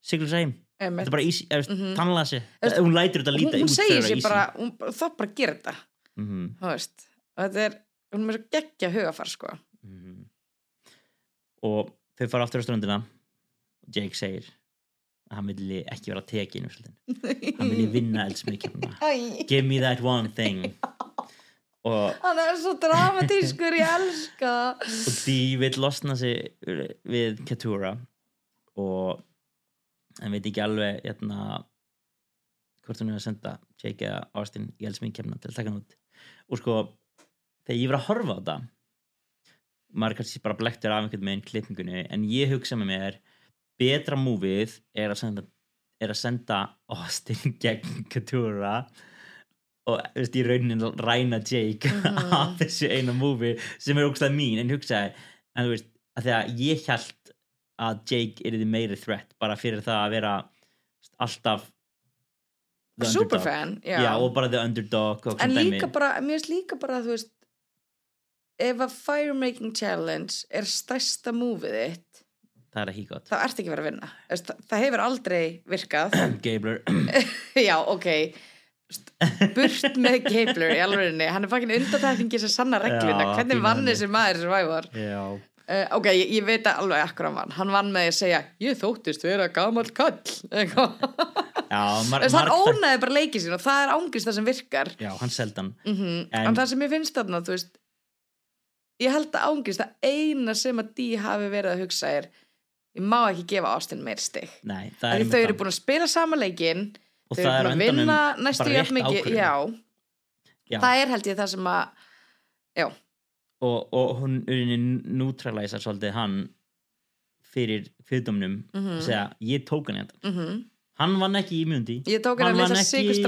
sigla sig heim þetta er bara easy, Mhm. mm -hmm. tannlega sig Veist, hún lætur þetta hún út segir fyrir sér easy. bara, hún, það bara gera þetta. Mm þú veist og þetta er, hún er svo geggja hugafar sko. -hmm. og þau fara aftur á ströndina. Og Jake segir að hann vilji ekki vera tekin hann vilji vinna eldsmykjumna (laughs) Æ, give me that one thing hann er svo dramatískur, ég elska það. og Dee vil losna sig við Ketura og hann veit ekki alveg hérna, hvort hún er að senda Jake eða Austin í eldsmykjumna til að taka hann út og sko þegar ég var að horfa á þetta maður kannski bara blektur af einhvern meginn klippingunni en ég hugsa með mér betra múfið er að senda er að senda Austin (laughs) gegn Ketura og þú veist, í raunin ræna Jake (laughs) Mhm. af þessu eina múfi sem er ógstað mín en hugsaði en þú veist, að því að ég held að Jake er þið meiri threat bara fyrir það að vera alltaf superfan, og bara the underdog og en líka bara, mér finnst líka bara þú veist ef að firemaking challenge er stærsta múfið þitt það er ekki gott. þá ert ekki verið að vinna. Það, það hefur aldrei virkað. (clears throat) Gabler (laughs) já, ok burt með Gabler í alvegni hann er fakkin undatækningi sem sanna regluna. Já, hvernig vann þessi maður já, uh, ok, ég, ég veit að alveg akkur hann vann. Hann vann með að segja, ég þóttist vera gamall kall (laughs) eitthvað. Já mar, Þess, hann ónaði bara leikið sín og það er ángist það sem virkar. Já, hann seldan mm En- en, það sem ég finnst þarna þú veist ég held að ángist að eina sem að Dee hafi verið að hugsa er ég má ekki gefa Austin meir er þau eru búin að spila sama leikin og þau það eru er að vinna næstu jafn mikið já, Já. það er held ég það sem að og, og hún nútrælæsar svolítið hann fyrir fyrrdómnum Mhm. og segja, ég tók hann þetta. Mm hann vann ekki í mjöndi ég tók hann að lesa ekki í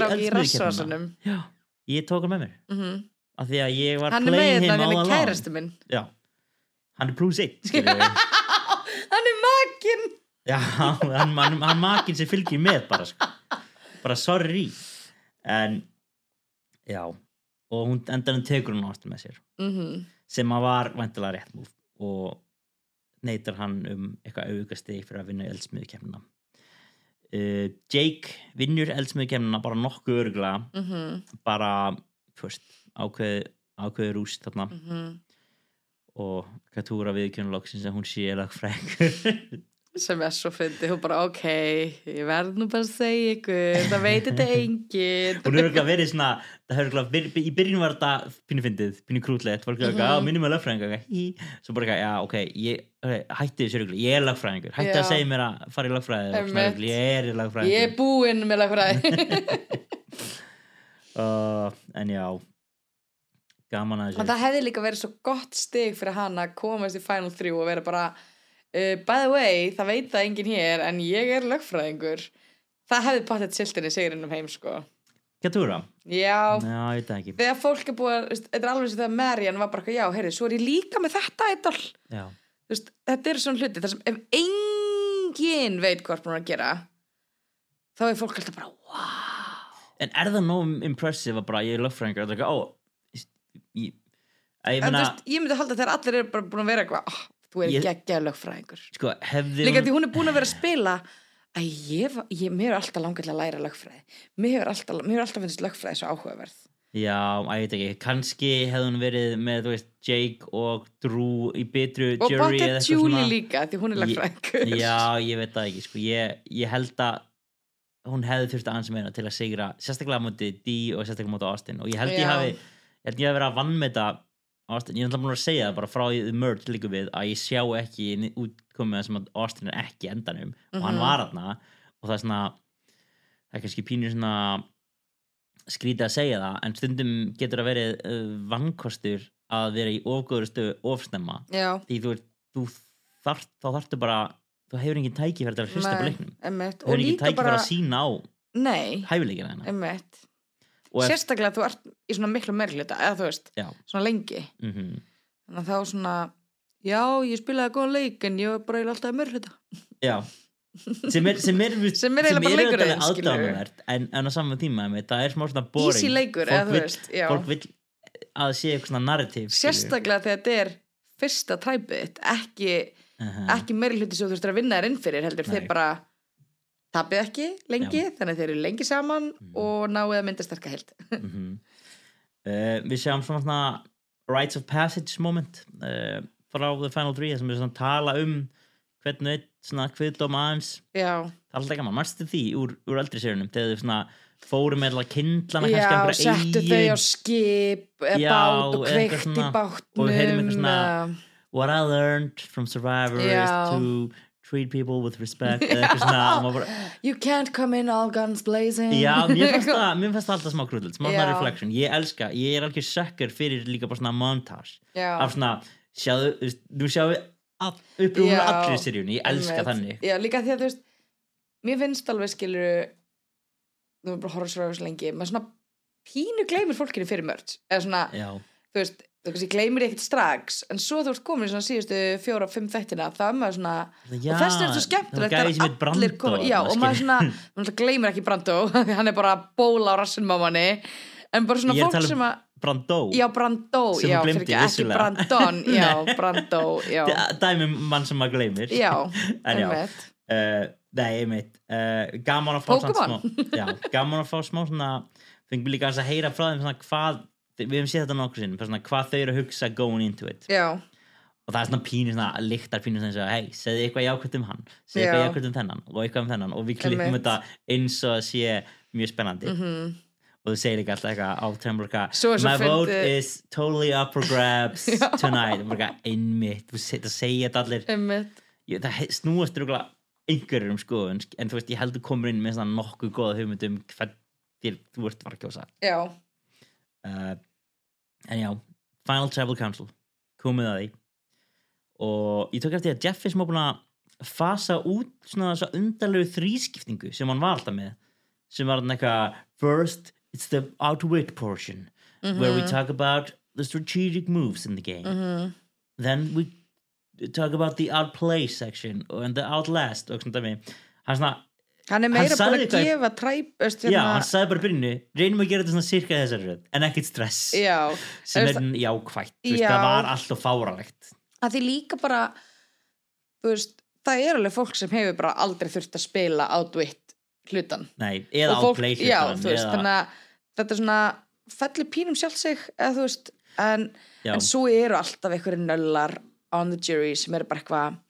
já, ég tók hann með mér. Mm af því að ég var hann er með þetta hann er kærastu minn. Já, hann er plus 1 skilur við hann er makinn. Já, hann, hann makinn sem fylgir með bara sko. Bara sorry. En já og hún endanum tekur hún ástum með sér. Mm sem að var vantilega rétt múf og neytar hann um eitthvað aukasti fyrir að vinna eldsmiðukemna uh, Jake vinnur eldsmiðukemna bara nokkuð örgla -hmm. bara fyrst ákveð, ákveði rúst þarna. Mm og Katúra viðkjörnuloksins að hún sé lagfræðingur (laughs) sem er svo fyndi, hún bara ok ég verð nú bara að segja ykkur það veit þetta enginn. Hún hefur ekki verið svona ekki, í byrjun var þetta pínu fyndið, pínu krútlegt, ekki minnum að lagfræðingur eitthvað, hí, svo bara eitthvað, já, ok ég, hætti þessu rugli, ég er lagfræðingur hætti að segja mér að fara í lagfræði og svona Einmitt. rugl, ég er í ég er lagfræðingur búinn með lagfræði uh, (laughs) en já. Gaman að þessu. Það hefði líka verið svo gott stig fyrir hann að komast í Final 3 og vera bara uh, by the way, það veit það enginn hér en ég er lögfræðingur. Það hefði pottet siltinni sigurinn um heim sko. Getur það? Já, já, ég veit það ekki. Þegar fólk er búið að, þetta er alveg sem þegar Marian var bara, eitthvað, já, heyrðu, svo er ég líka með þetta veist, þetta er svona hluti þar sem ef enginn veit hvað er búin að gera þá er fólk alltaf bara wow. En er það nóg impressive að bara ég er lögfræðingur og það er ekki, ó ég, ég, að meina, veist, ég myndi halda þegar allir eru bara búin að vera eitthvað oh, þú er Ég- geggjað lögfræðingur. Sko, líka hún- því hún er búin að vera að spila að ég, ég mér er alltaf langið til að læra lögfræði. Mér hefur alltaf, alltaf finnst lögfræði svo áhugaverð. Já, að ég veit ekki, kannski hefði hún verið með, þú veist, Jake og Drew í bitru og jury bátt eða eitthvað Julie svona. líka því hún er Ég- lögfræðingur. Já, ég veit það ekki, sko, ég, ég held að hún hefði þurft að ansið meira til að sigra, sérstaklega móti Dee og sérstaklega móti Austin. Og ég held ég Já. hafi, ég held ég hafi verið að vannmeta Austin, ég er náttúrulega búin að segja það bara frá The Merge líka við að ég sjá ekki útkomið sem að Austin er ekki endanum. Og hann Mhm. var þarna og það er svona það er kannski pínur svona skrítið að segja það en stundum getur að verið uh, vannkostur að vera í ofgóður stöðu ofsnemma já, því þú, þú þarft, þá þarftu bara þú hefur engin tækifæri til að hlusta på leiknum. þú hefur engin líka tækifæri bara, að sína á hæfileikina hennar sérstaklega þú ert í svona miklu meirhluta eða þú veist, já, svona lengi. Mm þannig að þá svona já, ég spilaði góðan leik en ég var bara eiginlega alltaf í meirhluta já. Sem er sem er, (laughs) Sem er leikurinn, skilurðu. aðdánuvert en, en á saman tíma einmitt, það er smá svona boring. Easy leikur, Fólk eða þú vill- veist já. fólk vil að sé eitthvað svona narrativ sérstaklega þegar þetta er fyrsta træpið ekki, ekki meiri hluti sem þú þurftir að vinna þér inn fyrir heldur þeir bara tapið ekki lengi, þannig þeir eru lengi saman Mhm. og náið að mynda sterka held (laughs) mm uh, við sjáum svona, svona rites of passage moment uh, frá The Final 3 sem við svona tala um hvernig svona kviðdóm aðeins. Já, er alltaf gaman, marstu því úr, úr eldri sérunum þegar þau svona fóru með alltaf kindlana já kannski settu þau á skip eða Já, bát og kveikt í bátnum og heyrðum eitthvað svona- what I learned from Survivor Já. to treat people with respect eða eitthvað svona bara, (laughs) you can't come in all guns blazing. Já, mér fannst (laughs) það það alltaf smá krúllið, smá svona reflection. Ég elska, ég er alveg sökkur fyrir líka bara svona montage. Já, af svona, sjáðu, þú sjáðu all, upp úr Já, allri seríunni, ég elska einmitt. þannig. Já, líka því að þú veist mér finnst alveg skilur þú erum bara horfa svo svo lengi maður svona pínu gleymir fólkinu fyrir mörd eða svona, já, þú veist kannski gleymir ekkert strax en svo þú ert komin í svona síðustu fjóra, fimm þættina þá er maður svona, já og þess er þetta skemmtilegt það heit allir komin, já, og maður svona, maður gleymir ekki Brando (laughs) því hann er bara bóla á rassinum á manni en bara svona Ég er fólk um sem að Brando já, Brando, Sem já, fyrir ekki, ekki. Brandon (laughs) já. Brando, já (laughs) dæmi um mann sem maður gleymir já, en já, uh, nei, einmitt uh, gaman að fá Pokémon. smá, já, gaman að fá smá svona fengum við líka að heyra frá þeim svona hvað, við hefum séð þetta nokkur sinn svona hvað þau eru að hugsa going into it. Já, og það er svona pínu svona lyktar pínu svona hei, segðu eitthvað jákvæmt um hann segðu eitthvað Já. jákvæmt um þennan og eitthvað um þennan. Og við klippum þetta eins og það sé mjög spennandi. Mhm. Og þú segir líka alltaf eitthvað á svo my vote fyndið- is totally up for grabs (laughs) tonight. Einmitt, þú það segja þetta allir. Ég, það snúast rúglega einhverjum um skoðun en þú veist, ég heldur komur inn með svona nokkuð góða hugmyndum hvern þér þú ert var að kjósa. Já, uh, en já, Final Tribal Council komið að því. Og ég tók eftir að Jeff er smá búin að fasa út svona þessa undarlegu þrískiptingu sem hann var alltaf með sem var hann eitthvað first, it's the outwit portion where we talk about the strategic moves in the game. Mhm. Then we talk about the outplay section and the outlast og svona dæmi. Hann svona, hann er meira búin að gefa træp öst, já, hann sagði bara í byrjunu reynum að gera þetta svona cirka þessari röð en ekkert stress já, sem er Þú veist, Já. það var alltaf fáralegt að því líka bara veist, það er alveg fólk sem hefur bara aldrei þurft að spila outwit hlutan Nei, eða Og já, hlutann, þú veist, eða, þetta er svona fellir pínum sjálf sig eða veist, en, já, en svo eru alltaf einhverju nöllar on the jury sem eru bara eitthvað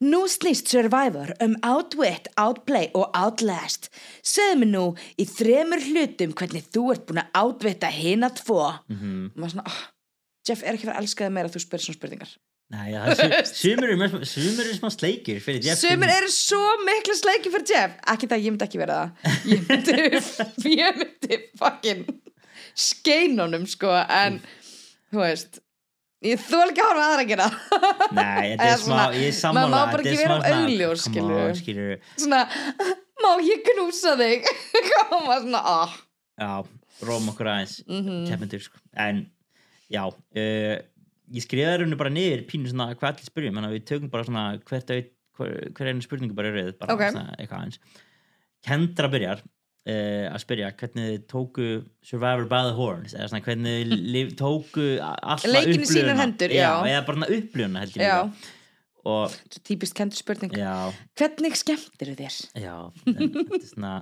Nú snýst Survivor um outwit, outplay og outlast. Segðu mér nú í þremur hlutum hvernig þú ert búin að outvita hina tvo. mhm. Og maður svona, oh, Jeff er ekki fyrir að elska það meira að þú spyrir svona spurningar. Nei, já, það er su- sumir eru eru smá sleikir fyrir Jeff Sumir eru svo miklu sleiki fyrir Jeff. Ekki það, ég myndi ekki vera það. Ég myndi, (laughs) ég myndi fucking skeinunum sko en þú veist ég þú ekki að horfa aðra að gera Nei, þetta (laughs) er smá, ég er maður sammála má bara er ekki vera svona, augljós, skilurðu. svona, (laughs) má ég knúsa þig (laughs) koma svona, ah Já, róm okkur aðeins Mhm. keppendur sko. en já uh, ég skrifaði rauninu bara niður pínu svona hvað allir spyrjum, þannig að við tökum bara svona hvert hver, hver einu spurningu bara í rauð bara Ok. svona eitthvað aðeins Kendra byrjar uh, að spyrja hvernig þið tóku Survivor by the Horns eða svona hvernig þið tóku alltaf Leikinn í sínar hendur, já. eða bara svona upplifuna held ég já, og típist kendur spurning já, hvernig skemmtir þér? já þetta er svona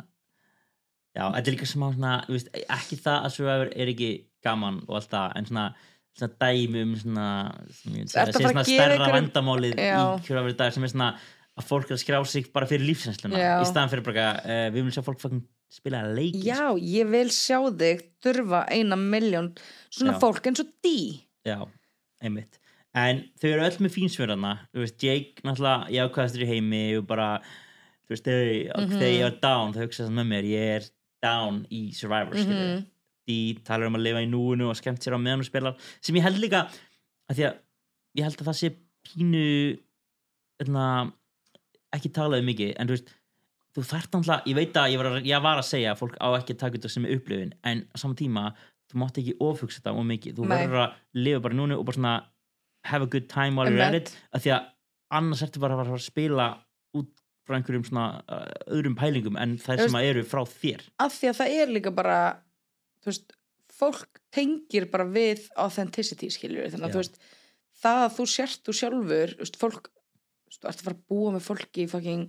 já, þetta er líka smá svona veist, ekki það að Survivor er ekki gaman og allt það, en svona svona dæmi um svona, svona gera stærra vandamálið Já. í Survivor dag sem er svona að fólk er að skrá sig bara fyrir lífsensluna Já. í staðan fyrir bara, uh, við viljum sjá fólk fucking spila leiki já, ég vil sjá þig þurfa eina miljón svona Já. fólk eins og dí Já, einmitt En þau eru öll með fínsvörðana Þú veist, Jake náttúrulega jákvæðastur í heimi og bara, þú veist, þegar, Mhm. þegar ég var down þá hugsa það með mér, ég er down í Survivor, mm Mhm. Því talar um að lifa í núinu og skemmt sér á meðan og spilar sem ég held líka að því að ég held að það sé pínu öðna, ekki talað um mikið en þú veist, þú þarft náttúrulega ég veit að ég var að, ég var að segja að fólk á ekki að taka þetta sem er upplifin en á sama tíma þú mátt ekki ofhugsa þetta of mikið. Þú Nei. verður að lifa bara núna og bara svona have a good time while you're at it af því að annars ertu bara að fara að spila út frá einhverjum svona uh, öðrum pælingum en þær sem að eru frá þér. Af því að það er líka bara þú veist, fólk tengir bara við authenticity skilur þannig að þú veist, það að þú sért þú sjálfur, þú veist, fólk þú ert að fara að búa með fólki í fucking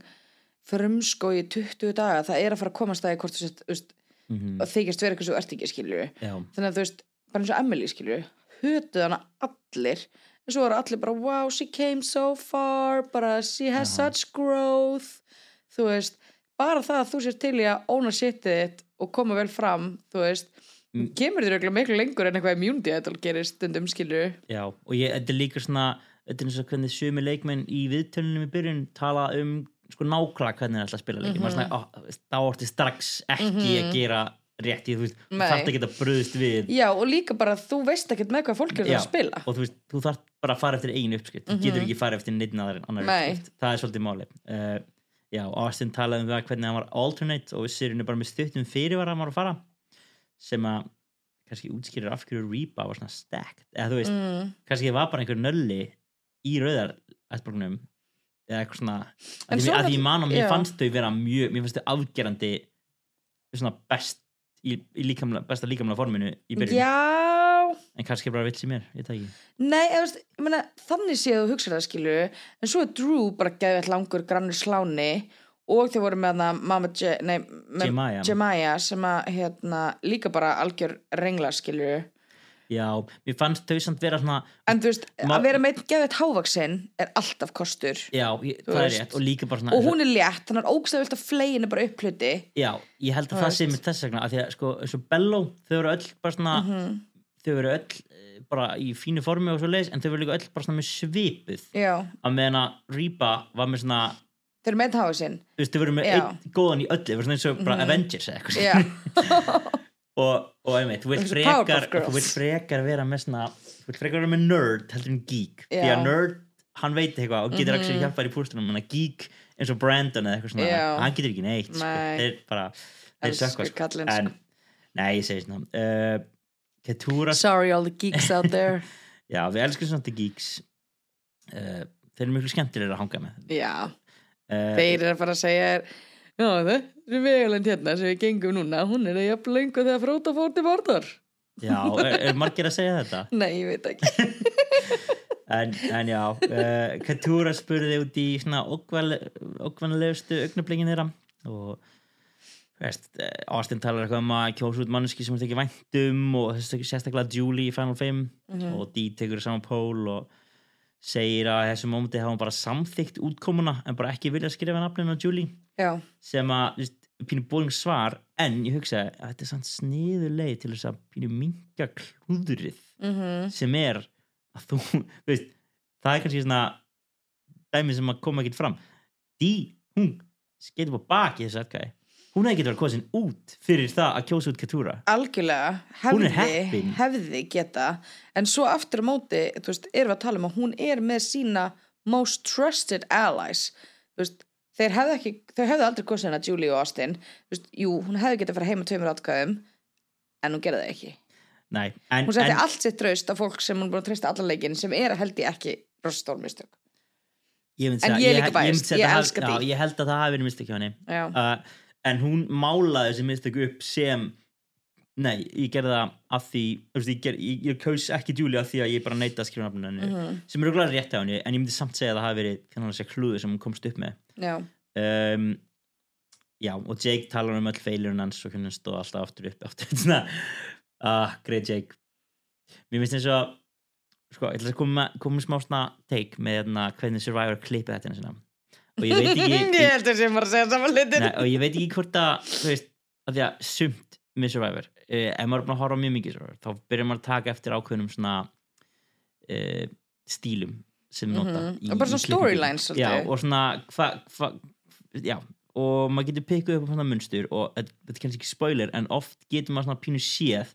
frumskó í 20 daga það er að fara að komast það í hvort þú þú veist, mm -hmm. og þykist vera eitthvað svo ert ekki skilur Já, þannig að þú veist, bara eins og Emily skilur hötuð hana allir en svo eru allir bara, wow, she came so far bara, she has Já. such growth þú veist, bara það að þú sér til í að óna shitið þitt og koma vel fram, þú veist Mm. kemur þér örugglega miklu lengur en eitthvað immunity idol gerir stundum skilur Já, og ég, þetta er líka svona þetta er eins og hvernig sumi leikmenn í viðtölunum í byrjun tala um sko nákvæmlega hvernig það ætla að spila leiki mm Mhm. -hmm. ó, þá orti strax ekki að gera rétt í þú veist, þú Nei. þarft ekki að bröðust við já, og líka bara þú veist ekkert með hvað fólk er Já. að spila og þú veist, þú þarft bara að fara eftir einu uppskrift þú getur ekki að fara eftir neitt annar, annar Mhm. Nei. uppskrift það er svolítið máli uh, Já, Austin talaði um það hvernig hann var alternate og henni bara með stuttum fyrir var hann var að fara sem að kannski útskýrir af hverju Reba var svona stacked eða þú veist, mm. kannski var bara einhver nölli í rauðar ættborgnum eða eitthvað svona að, svo að ég man og mér fannst þau vera mjög mér fannst þau afgerandi svona best í, í líkamla, besta líkamlega forminu í byrjun. Já, en kannski bara vill sem mér, ég ekki. Nei, ég veist, ég meina, þannig séu þú hugsa það skilu en svo er Drew bara geðvægt langur grannur sláni og þau voru með Jemaya. Sem að hérna líka bara algjör rengla skilu já, mér fannst þau samt vera svona en þú veist, að vera með geðvægt hávaksinn er alltaf kostur. Já, ég, það er veist. rétt og líka bara svona og hún er létt, þannig að ógstæð vilt að fleginu bara upp hluti. Já, ég held að Þú það sé mér þess vegna að því að sko, eins og Bello, þau eru öll bara svona Mhm. þau eru öll eh, bara í fínu formi og svo leiðis en þau eru líka öll bara svona með svipuð. Já, að meðan að Reba var með svona þau eru með hávaksinn þú veist, þau voru með góðan í öllu, eins og bara Mhm. Avengers eða eitthvað (laughs) og, og einmitt, þú vilt frekar þú vilt frekar vera með svona þú vilt frekar vera með nerd heldur en geek því Já. að nerd, hann veit eitthvað og getur Mhm. ekki hjálpað í pústunum en að geek eins og Brandon eða eitthvað svona Já. hann getur ekki neitt, sko. Nei. þeir bara þeir sökva, sko. en, sko. nei, ég segi svona uh, Ketura, sorry all the geeks out there (laughs) já, við elskum svona til geeks uh, þeir eru miklu skemmtilegir að hanga með já, uh, þeir eru að fara að segja er, já þessi vegalend hérna sem við gengum núna. Hún er að jafn lengu þegar fróta fór til borðar já, er, er margir að segja þetta? (laughs) Nei, ég veit ekki. (laughs) En, en já, uh, Katúra spurði út í svona okkvanlegustu augnablingin þeirra og veist, eh, Austin talar eitthvað um að kjósa út manneski sem er ekki væntum og að sérstaklega Julie í Final 5 Mhm. og Dee tekur saman pól og segir að þessu mómenti hafa hún bara samþygt útkomuna en bara ekki vilja skrifa nafninu á Julie já, sem að, pínu bóling svar en ég hugsa að þetta er samt sniður leið til þess að pínu minga klúðrið mhm. sem er að (laughs) þú, veist, það er kannski svona dæmi sem að koma ekkert fram. Dí, hún skeitir på baki þessu atkvæði hún hefði getið verið kosin út fyrir það að kjósa út Katúra algjörlega. Hefði, hefði geta en svo aftur á móti veist, erum við að tala um að hún er með sína most trusted allies. Veist, þeir hefði ekki þau hefði aldrei kosið hana Julie og Austin. Þú veist, jú, hún hefði getað að fara heim með tveimur atkvæðum en hún gerði það ekki. Nei, en, hún setti en allt sitt traust á fólk sem hún búin að treysta allan leikin sem er held ég ekki roststórmistök ég, en segja- ég er líka biased, segja ég að- elska því. Ég held að það hafi verið mistök hjá henni. Uh, en hún málaði þessi mistök upp sem nei, ég gerði það af því veist, ég, ger, ég, ég kaus ekki Julia af því að ég bara neita að skrifa nafninu henni Mhm. sem er glæður rétt á henni en ég myndi samt segja að það hafi verið að klúður sem hún komst upp með. Já, um, já, og Jake talar um öll feilurinn hans og hann stóð alltaf aftur upp aftur, (laughs) svona, ah, great Jake. Mér finnst eins og sko, ég ætla að koma, koma smá svona take með hérna, hvernig Survivor klippið þetta hérna og ég veit ekki ég (laughs) ég, held að sem bara að segja saman hlutin. Nei, og ég veit ekki hvort að þú veist, að að með Survivor, ef maður er búin að horfa mjög mikið þá byrjar maður að taka eftir ákveðnum svona uh, stílum sem nota Mhm. í, Og bara svona storylines já, og svona hva, hva, já, og maður getur pikkuð upp á svona munstur og þetta er kannski ekki spoiler en oft getur maður svona pínu séð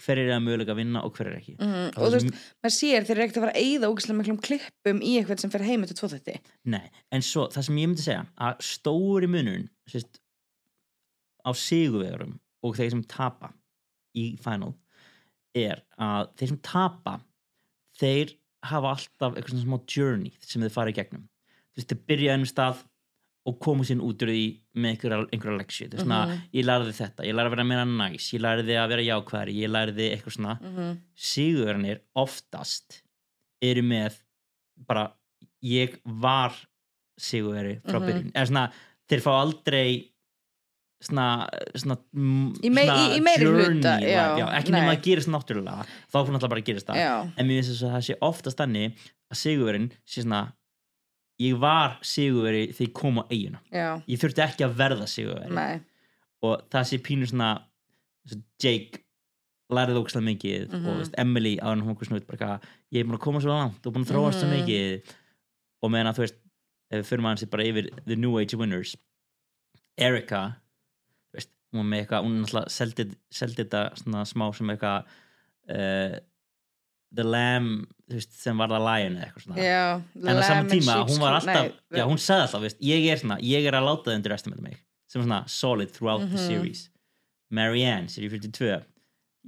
hver er að mögulega að vinna og hver er ekki. Mhm, Og og þú það veist, maður sér þeir eru ekkert að fara að eyða ógislega miklum klippum í eitthvað sem fer heim eftir tvo þetta Nei, en svo það sem ég myndi segja að stóri munurinn sérst, á sigurvegurum og þeir sem tapa í final er að þeir sem tapa þeir hafa alltaf eitthvað smá journey sem þeir fara í gegnum þú veist, þeir byrja ennum stað og koma sín út úr því með einhverja, einhverja leksju það er svona, Mhm. ég lærði þetta, ég lærði að vera meira næs ég lærði að vera jákvæðari, ég lærði eitthvað svona mm -hmm. sigurverðinir oftast eru með bara ég var sigurveri frá Mhm. byrjun eða svona þeir fá aldrei svona, svona, mm, Í mei- í- í meiri hluta, ekki nema að gerist náttúrulega þá fyrir náttúrulega bara að gerist það já, en mér finnst þess að það sé oftast þannig að sigurverin sé svona ég var sigurveri þegar ég kom á eiguna já, ég þurfti ekki að verða sigurveri. Nei. Og það sé pínu svona svo Jake lærið ógslag mikið Mhm. og veist, Emily á hann hún bara eitthvað, ég er búin að koma svo langt og búin að þróast svo Mhm. mikið. Og meðan að þú veist fyrir maður sér bara yfir The New Age Winners Erika hún með eitthvað hún náttúrulega seldi, seldi þetta svona smá sem eitthvað uh, The Lamb þú veist, sem var það Lion eða eitthvað svona. Já, en á saman tíma, hún var alltaf nei, já, hún sagði alltaf, veist, ég er svona ég er að láta þau undir estimate mig sem svona solid throughout the Mhm. series. Marianne, serie 42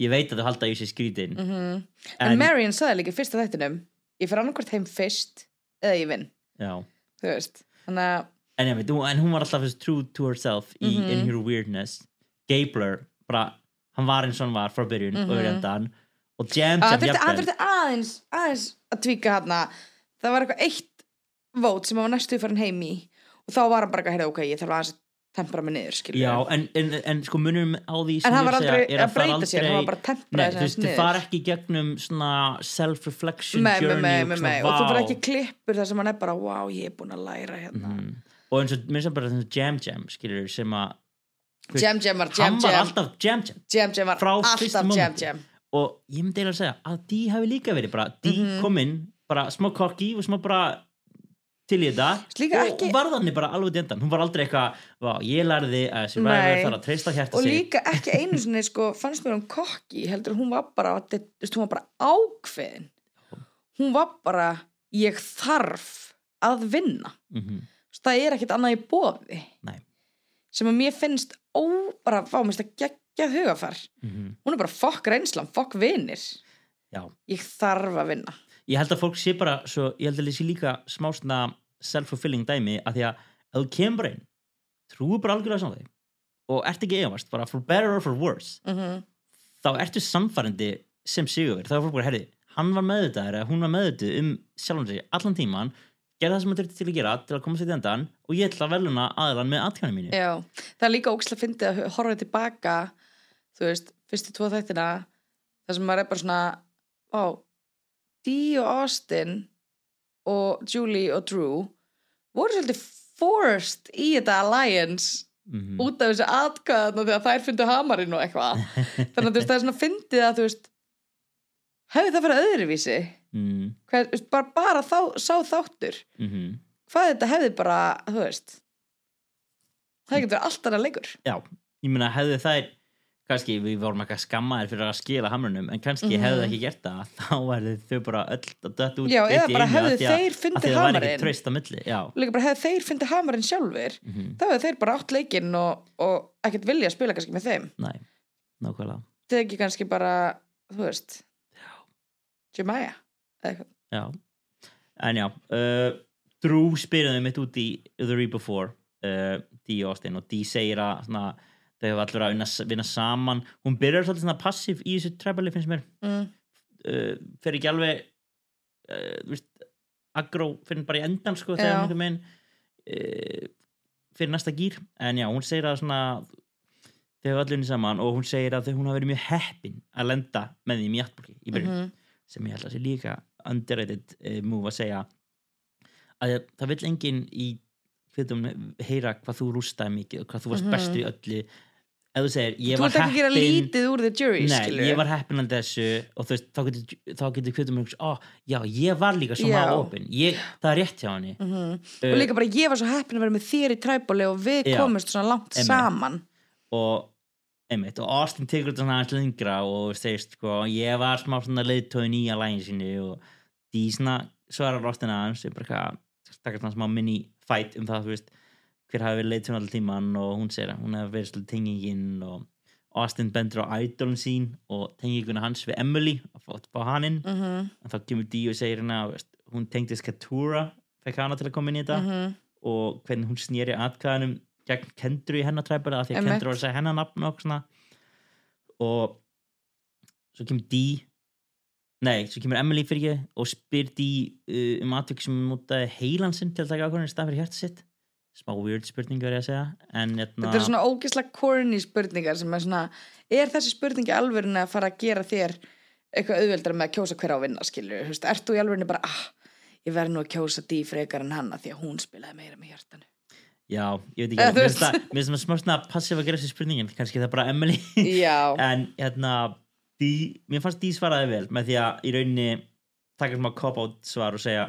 ég veit að þau halda í sér skrítin Mhm. en, Marion sagði líka í fyrsta þættinum ég fer annarkvort heim fyrst eða ég vinn, þú veist þannig að, en, en hún var alltaf true to herself í Mhm. In Her Weirdness Gabler, bara hann var eins og hann var frá byrjun og Mhm. yfir endan og Jam að Jam þurfti, hann jafnvel þurfti aðeins aðeins að tvíka hann það var eitthvað eitt vót sem hann var næstu farin heim í. Og þá var hann bara að heyrða ok, ég þarf aðeins að tempra mig niður skilur já, en, en, en sko munum á því sem hann ég að aldrei segja er að að það er breyta sér, hann var bara að tempra Nei, þú veist, þið fara ekki gegnum svona self-reflection journey með, og með, svona, með, og þú fyrir vá. ekki klippur þar sem hann er bara wow, ég er búin að læra hérna. Mhm. og eins og mér sem bara þessi Jam Jam skilur sem að Jam Jam var Jam hann var Jam alltaf Jam Jam Jam Jam var frá alltaf fyrsta Jam mómenti. Jam og ég myndi eiginlega að segja að Dee hafi líka verið bara Dee Mhm. kom inn, bara smá kokki og smá bara til í þetta. Líka og ekki- var þannig bara alveg dendan hún var aldrei eitthvað, vá, ég lærði að Survivor Nei. þarf að treysta hjarta og sig. líka ekki einu sinni sko, fannst mér hún kokki heldur hún var bara veist, hún var bara ákveðin. Hún var bara ég þarf að vinna. Mm Þú veist, það er ekkert annað í bóði Nei. Sem að mér finnst ó, bara, fá, mér finnst að geggjað hugafar -hmm. hún er bara fokk reynslan, fokk vinir. Já, ég þarf að vinna. Ég held að fólk sé bara svo, ég held að það sé líka smá svona self-fulfilling dæmi að því að ef þú kemur bara inn trúi bara algjörlega saman þig og ert ekki efast, bara for better or for worse mm þá ertu samfærandi sem sigurver, þá er fólk bara, herri hann var meðvitaður eða hún var meðvitað um sjálfum sig allan tíman, gerði það sem hann þurfti til að gera til að koma sér til endan og ég ætla að veluna aðlan með atkvæðinu mínu. Já, það er líka ókslega fyndið að horfa tilbaka þú veist, fyrstu tvo þættina þar sem maður er bara svona ó, Dee og Austin og Julie og Drew voru svolítið forced í þetta alliance mm út af þessu atkvæðan þegar þær fyndu hamarinn og eitthvað. (laughs) Þannig að þú veist, það er svona fyndið að þú veist hefði það fyrir öðruvísi mm veist, bara, bara þá, sá þáttur. -hmm. hvað þetta hefði bara, þú veist það getur allt annað leikur. Já, ég meina hefðu þær kannski við vorum ekki að skamma þær fyrir að skila hamrunum en kannski Mhm. hefðu þær ekki gert það (laughs) þá verðu þau bara öll að dött út já, eða bara hefðu að- þeir að það ekki hamarinn. hefðu þeir fundið hamarinn sjálfur mhm, þá hefðu þeir bara átt leikinn og, og ekkert vilja að spila kannski með þeim. Næ, nákvæmlega. Er ekki kannski bara, þú veist Jemaya eitthvað Já, en já uh, Drew þau mitt út í The Reap Before uh, Dee Austin og Dee segir að svona, þau hefur allir að vinna, vinna saman. Hún byrjar svolítið svona passív í þessu trebali finnst mér. Mm. uh, fer ekki alveg uh, þú veist, agró fyrir bara í endan sko þegar einhvern veginn uh, fyrir næsta gýr en já, hún segir að svona þau hefur allir unni saman og hún segir að þau, hún hafi verið mjög heppin að lenda með því í mjáttbólki í byrjun Mhm. sem ég held að sé líka underrated uh, move að segja að það vill enginn í hvitum heyra hvað þú rústaði mikið og hvað þú varst Mhm. bestur í öllu ef þú segir, ég var heppin lítið úr the jury Nei, ég var heppin að þessu og þú veist, þá getur, þá getur hvitum ó, já, ég var líka Já. opin ég, það er rétt hjá henni mm Uh, og líka bara ég var svo heppin að vera með þér í træbóli og við Já. komumst svona langt Einmitt. saman og einmitt, og Austin tekur þetta aðeins lengra og segist sko, ég var smá svona leiðtói nýja lægin sinni og því svona svarar Austin aðeins sem bara eitthvað, takkar svona smá mini fight um það, þú veist, hver hafi verið leiðtói allir tíman og hún segir að hún hefði verið svolítið tengingin og Austin bendur á idolin sín og tenginguna hans við Emily að fá, fá hann inn mm -hmm. en þá kemur Dee og segir hérna veist, hún tengdist Katura fekk hana til að koma inn í þetta Mhm. og hvernig hún snýri atkvæðanum gegn Kendru í hennar træpari af því að. Kendru var að segja hennar nafn og svona. Og svo kemur Dee. Nei, svo kemur Emily fyrir ekki og spyr Dee uh, um atvik sem mútaði heilansinn til að taka ákvörðin í stað fyrir hjarta sitt. Smá weird spurning verið að segja. En hérna þetta er svona ógislega corny spurningar sem er svona er þessi spurningi alvörinni að fara að gera þér eitthvað auðveldar með að kjósa hver á vinna skilur, þú veist, ert þú í alvörinni bara ah, ég verð nú að kjósa dí frekar en hanna því að hún spilaði meira með hjartanu já, ég veit ekki, mér finnst það smá svona passíf að gera þessi spurningin kannski það er bara Emily (laughs) en hérna Dee, mér fannst Dee svaraði vel með því að í rauninni taka smá cop-out svar og segja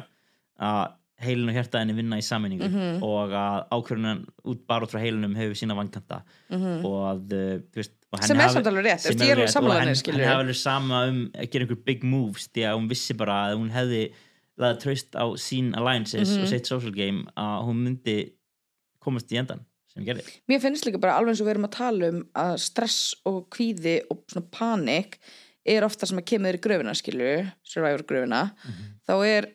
að heilin og hjartaðinni vinna í sammenningu Mhm. og að ákvörðunan út bara út frá heilinum hefur sína vankanta mhm. og að uh, þú veist, og sem er samt alveg rétt, ég er alveg rétt, og henni alveg sama um að gera einhver big moves því að hún vissi bara að hún hefði laðið tröst á sín alliances Mhm. og sitt social game að hún myndi komast í endan sem gerði. Mér finnst líka bara alveg eins og við erum að tala um að stress og kvíði og svona panik er ofta sem að kemur í gröfina skilur, survivor gröfina. Þá er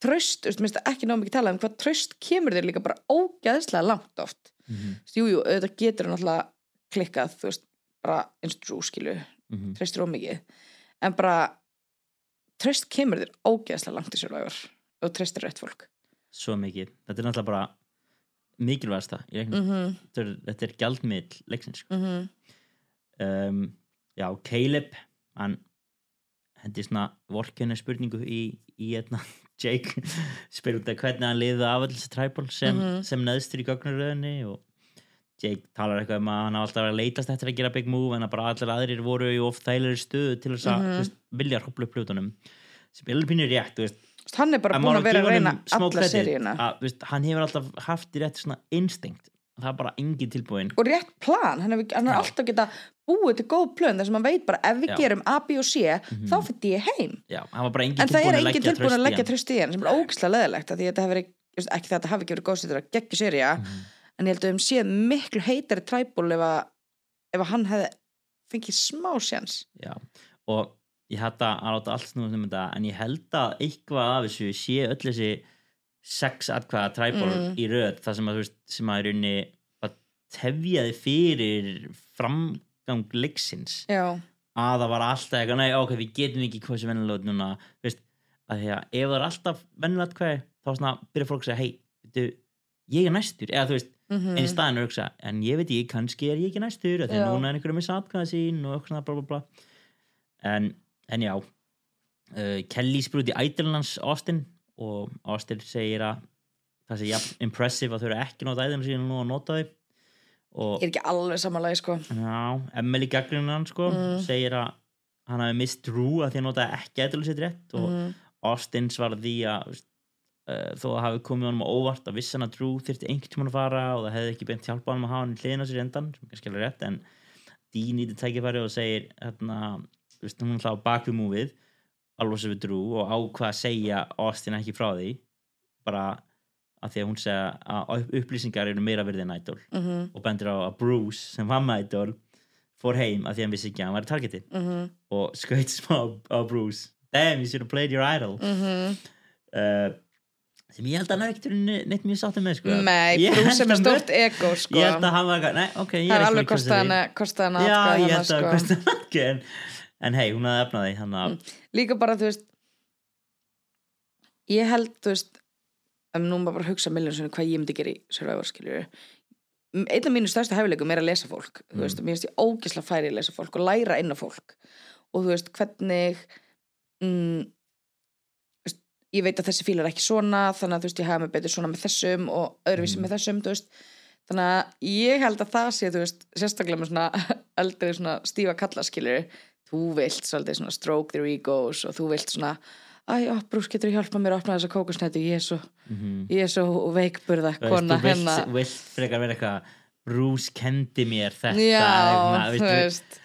tröst, þú veist, ekki ná mikið talað um hvað tröst kemur þér líka bara ógæðslega langt oft. Mhm, Þú veist, jú, jú, auðvitað getur hann alltaf klikkað, þú veist, bara eins og trú skilu, mhm. treystir ómikið en bara tröst kemur þér ógæðslega langt í survivor og treystir rétt fólk. Svo mikið, þetta er náttúrulega bara mikilvægasta mm -hmm, þetta er, er gjaldmiðl leiksins mm um, já, Caleb hann hendi svona vorkenni spurningu í, í etna, (laughs) Jake spyr út að hvernig hann liði af alls træból sem, Mhm. sem neðstur í gagnaröðinni og Jake talar eitthvað um að hann alltaf verið að leitast eftir að gera big move en að bara allir aðrir voru í of þægilegri stöðu til þess að Mhm. mm -hmm. vilja hrópla upp hlutunum sem er alveg pínur rétt þú veist, hann er bara En búin að vera að reyna alla seríuna hann hefur alltaf haft í rétt svona instinct það er bara engin tilbúin og rétt plan, hann hefur hann er Já. alltaf geta búið til góð plön þar sem hann veit bara ef við Já. gerum A, B og C Mhm. þá fyrir ég heim já, en það er engin tilbúin að leggja tröst í hann sem er ógislega leðilegt ekki þetta hafi ekki verið góð sér að geggjur serja Mhm. en ég held að um séð miklu heitari træból ef að, ef að hann hefði fengið smá sjans Já, og ég hætta að láta allt snúið um þetta en ég held að eitthvað af þessu sé öll þessi sex atkvæða træból Mm. í röð það sem að, þú veist, sem að unni að tefjaði fyrir framgang leiksins. Að það var alltaf eitthvað, nei ok, við getum ekki hvað sem vennilega núna, veist að því að ef það er alltaf vennilega atkvæði þá svona byrja fólk að segja, hei, veitu ég er næstur, eða þú veist mm en í staðinu að hugsa, en ég veit ekki, kannski er ég ekki næstur, af því að Já. núna er einhverjum að missa atkvæða sín og eitthvað svona bla bla bla. En, en já uh, Kelly spyr út í ædilnans Austin og Austin segir að það sé jafn impressive að þau eru ekki nota ædilnans sín nú að nota þau ég er ekki alveg samanlega sko já, Emily Gaglinan sko, Mm. segir að hann hafi mist Drew að því að nota ekki ædilnans sitt rétt og mm. Austin því að, uh, þó að hafi komið honum á óvart að vissan að Drew þyrfti einhvern tímann að fara og það hefði ekki beint hjálpa honum að hafa hann í hliðina á sér í endan sem kannski alveg rétt en Dean nýtið tækifæri og segir hérna, veist, hún hlá bak við múfið alveg sem við Drew og ákvað að segja Austin ekki frá því bara að því að hún segja að upplýsingar eru meira verið en Idol. Mhm, og bendur á að Bruce sem var með Idol fór heim að því að hann vissi ekki að hann var í targeti mhm, og skaut smá á Bruce. Damn, you should have played your idol. Mhm. Uh, sem ég held að hann hafi ekkert neitt mjög sáttum með sko. Nei, held sem er að mörg- ego sko. Ég held að hann var nei, ok, ég Það er ekki alveg að því. hana kostað hana já, atkvæði ég held að sko. kostað hann ekki en, hei, hún hafði efnaði þannig að Líka bara, þú veist Ég held, þú veist um nú maður bara hugsa miljón svona hvað ég myndi gera í Survivor skiljur einn af mínu stærstu hæfileikum er að lesa fólk þú Mm. veist, mér finnst ég ógislega færi að lesa fólk og læra inn á fólk. Og þú veist, hvernig mm, þú veist, ég veit að þessi fíl er ekki svona þannig að þú veist, ég hafa mig betur svona með þessum og öðruvísi Mm. með þessum, þú veist. Þannig að ég held að það sé, þú veist sérstaklega með svona (laughs) eldri svona stífa kallaskilur þú vilt svolítið svona stroke their egos og þú vilt svona Æ, ó, Brús, getur þú hjálpað mér að opna þessa kókusnættu? Ég er svo, mhm. ég er svo veikburða veist, kona þú vilt, frekar vera eitthvað Bruce kendi mér þetta Já, eitthvað, þú veistu, veist.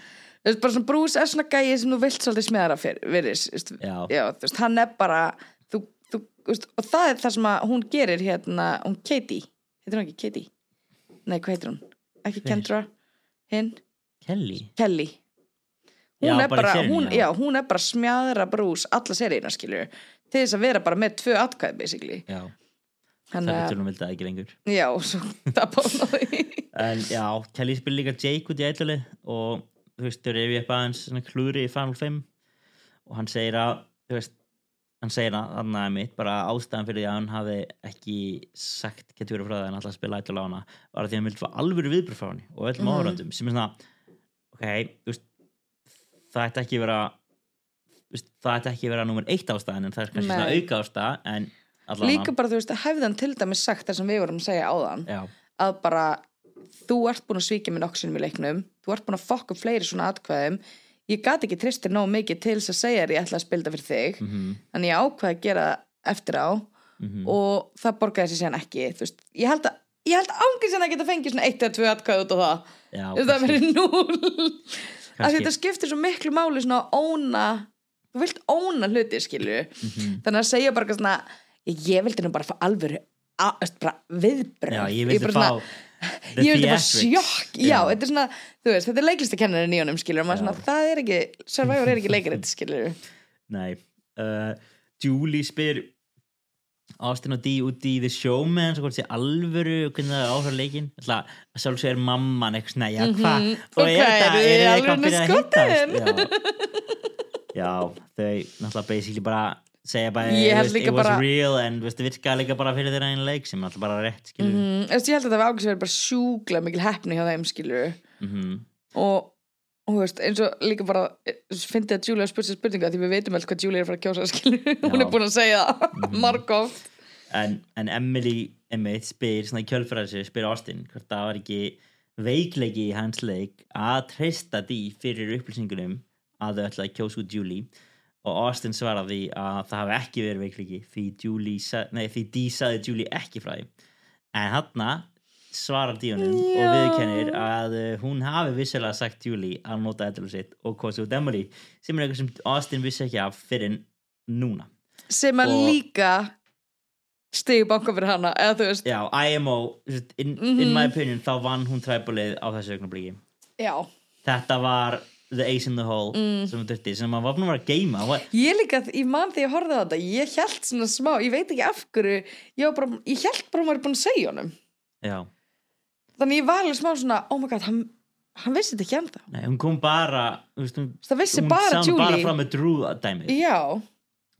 Þú veist, bara svona Brús er svona gæi sem þú vilt svolítið smeðara fyrir, Já. já, þú veist, hann er bara, þú, þú, veist, og það er það sem að hún gerir hérna, hún Katie, heitir hún ekki Katie? Nei, hvað heitir hún? Ekki? Kendra, hinn, Kelly Kelly. Já, Hún er bara bara, seríunni, hún, já. já, hún er bara smjaðra Brús alla seríuna, skilur, til þess að vera bara með tvö atkvæði, basically. já, það Þannig betur að, hún vildi það ekki lengur já, svo (laughs) það bána því. en já, Kelly spil líka Jake út í ætlali og þú veist, þau reyfi upp aðeins svona klúri í Final 5 og hann segir að þú veist, hann segir að hann að mitt bara ástæðan fyrir því að hann hafi ekki sagt getur verið frá það en alltaf að spila ætlali á hana var að því að hann vildi fá alvöru viðbröð frá henni og öllum Mhm. áhöröndum sem er svona ok, þú veist það ætti ekki vera það ætti ekki vera nummer eitt ástæðan en það er kannski svona Nei. auka ástæða allavega Líka bara, þú veist, hefði hann til dæmis sagt það sem við vorum að segja áðan já, að bara þú ert búin að svíkja mig nokksinum í leiknum þú ert búin að fokka fleiri svona atkvæðum ég gat ekki tristir nóg mikið til þess að segja þér ég ætla að spilda fyrir þig mhm, þannig ég ákvaði að gera eftir á mhm. og það borgaði sér síðan ekki þú veist, ég held að ég held ángið sem að geta fengið svona eitt eða tvö atkvæð út á það. Já, það verið núl að þetta skiptir svo miklu máli svona óna þú vilt óna hluti skilju Mhm. þannig að segja bara svona ég, vildi nú bara fá bara viðbröð ég vildi fá ég vildi bara theatrics. sjokk. Já, þetta er svona, þú veist, þetta er leiklistakennari nýjónum skilur, og maður svona, það er ekki Survivor er ekki leikaritt skilur Nei. Uh, Julie spyr Austin og Dee út í The Showman svo hvort sé alvöru og hvernig það er áhverja leikin alltaf að sjálf sér mamman eitthvað svona, já hvað Mhm. og Og er er alveg eitthvað að byrja að hittast já. já, þau náttúrulega basically bara segja bara, veist, it was bara- real en það virkaði líka bara fyrir þeirra einn leik sem er alltaf bara rétt skilur mm mm, ég held að það var ákveðs verið bara sjúkla mikil heppni hjá þeim skilur -hmm. og og þú veist, eins og líka bara fyndi að Julia spurt sér spurninga því við veitum alltaf hvað Julia er að fara að kjósa (laughs) skilur hún er búin að segja Mhm. margóft en, en Emily Emmett spyr svona í kjölfræðis spyr Austin hvort það var ekki veikleiki í hans leik að treysta því fyrir upplýsingunum að þau ætlaði að kjósa út Julie og Austin svaraði að það hafi ekki verið veikleiki því, Julie, sa- nei, því Dee saði Julie ekki frá því. En hann svarar Díunum og Já. viðkennir að uh, hún hafi vissilega sagt Julie að nota eitthvað sitt og kosi út Emily sem er eitthvað sem Austin vissi ekki af fyrir núna. Sem að Og- líka stegi banka fyrir hana eða þú veist, Já, IMO, in, Mhm. in my opinion þá vann hún træbúlið á þessu augnablíki já. Þetta var the ace in the hole Mm. sem þurfti, sem maður var búin að vera að geima Ég líka, ég man þegar ég horfði á þetta ég held svona smá, ég veit ekki af hverju ég, bara, ég held bara að maður er búin að segja honum. Já, þannig ég var alveg smá svona, oh my god hann, hann vissi þetta ekki ennþá nei, hún kom bara veist, hún, það vissi hún bara sá bara Julie fram með Drew dæmið já,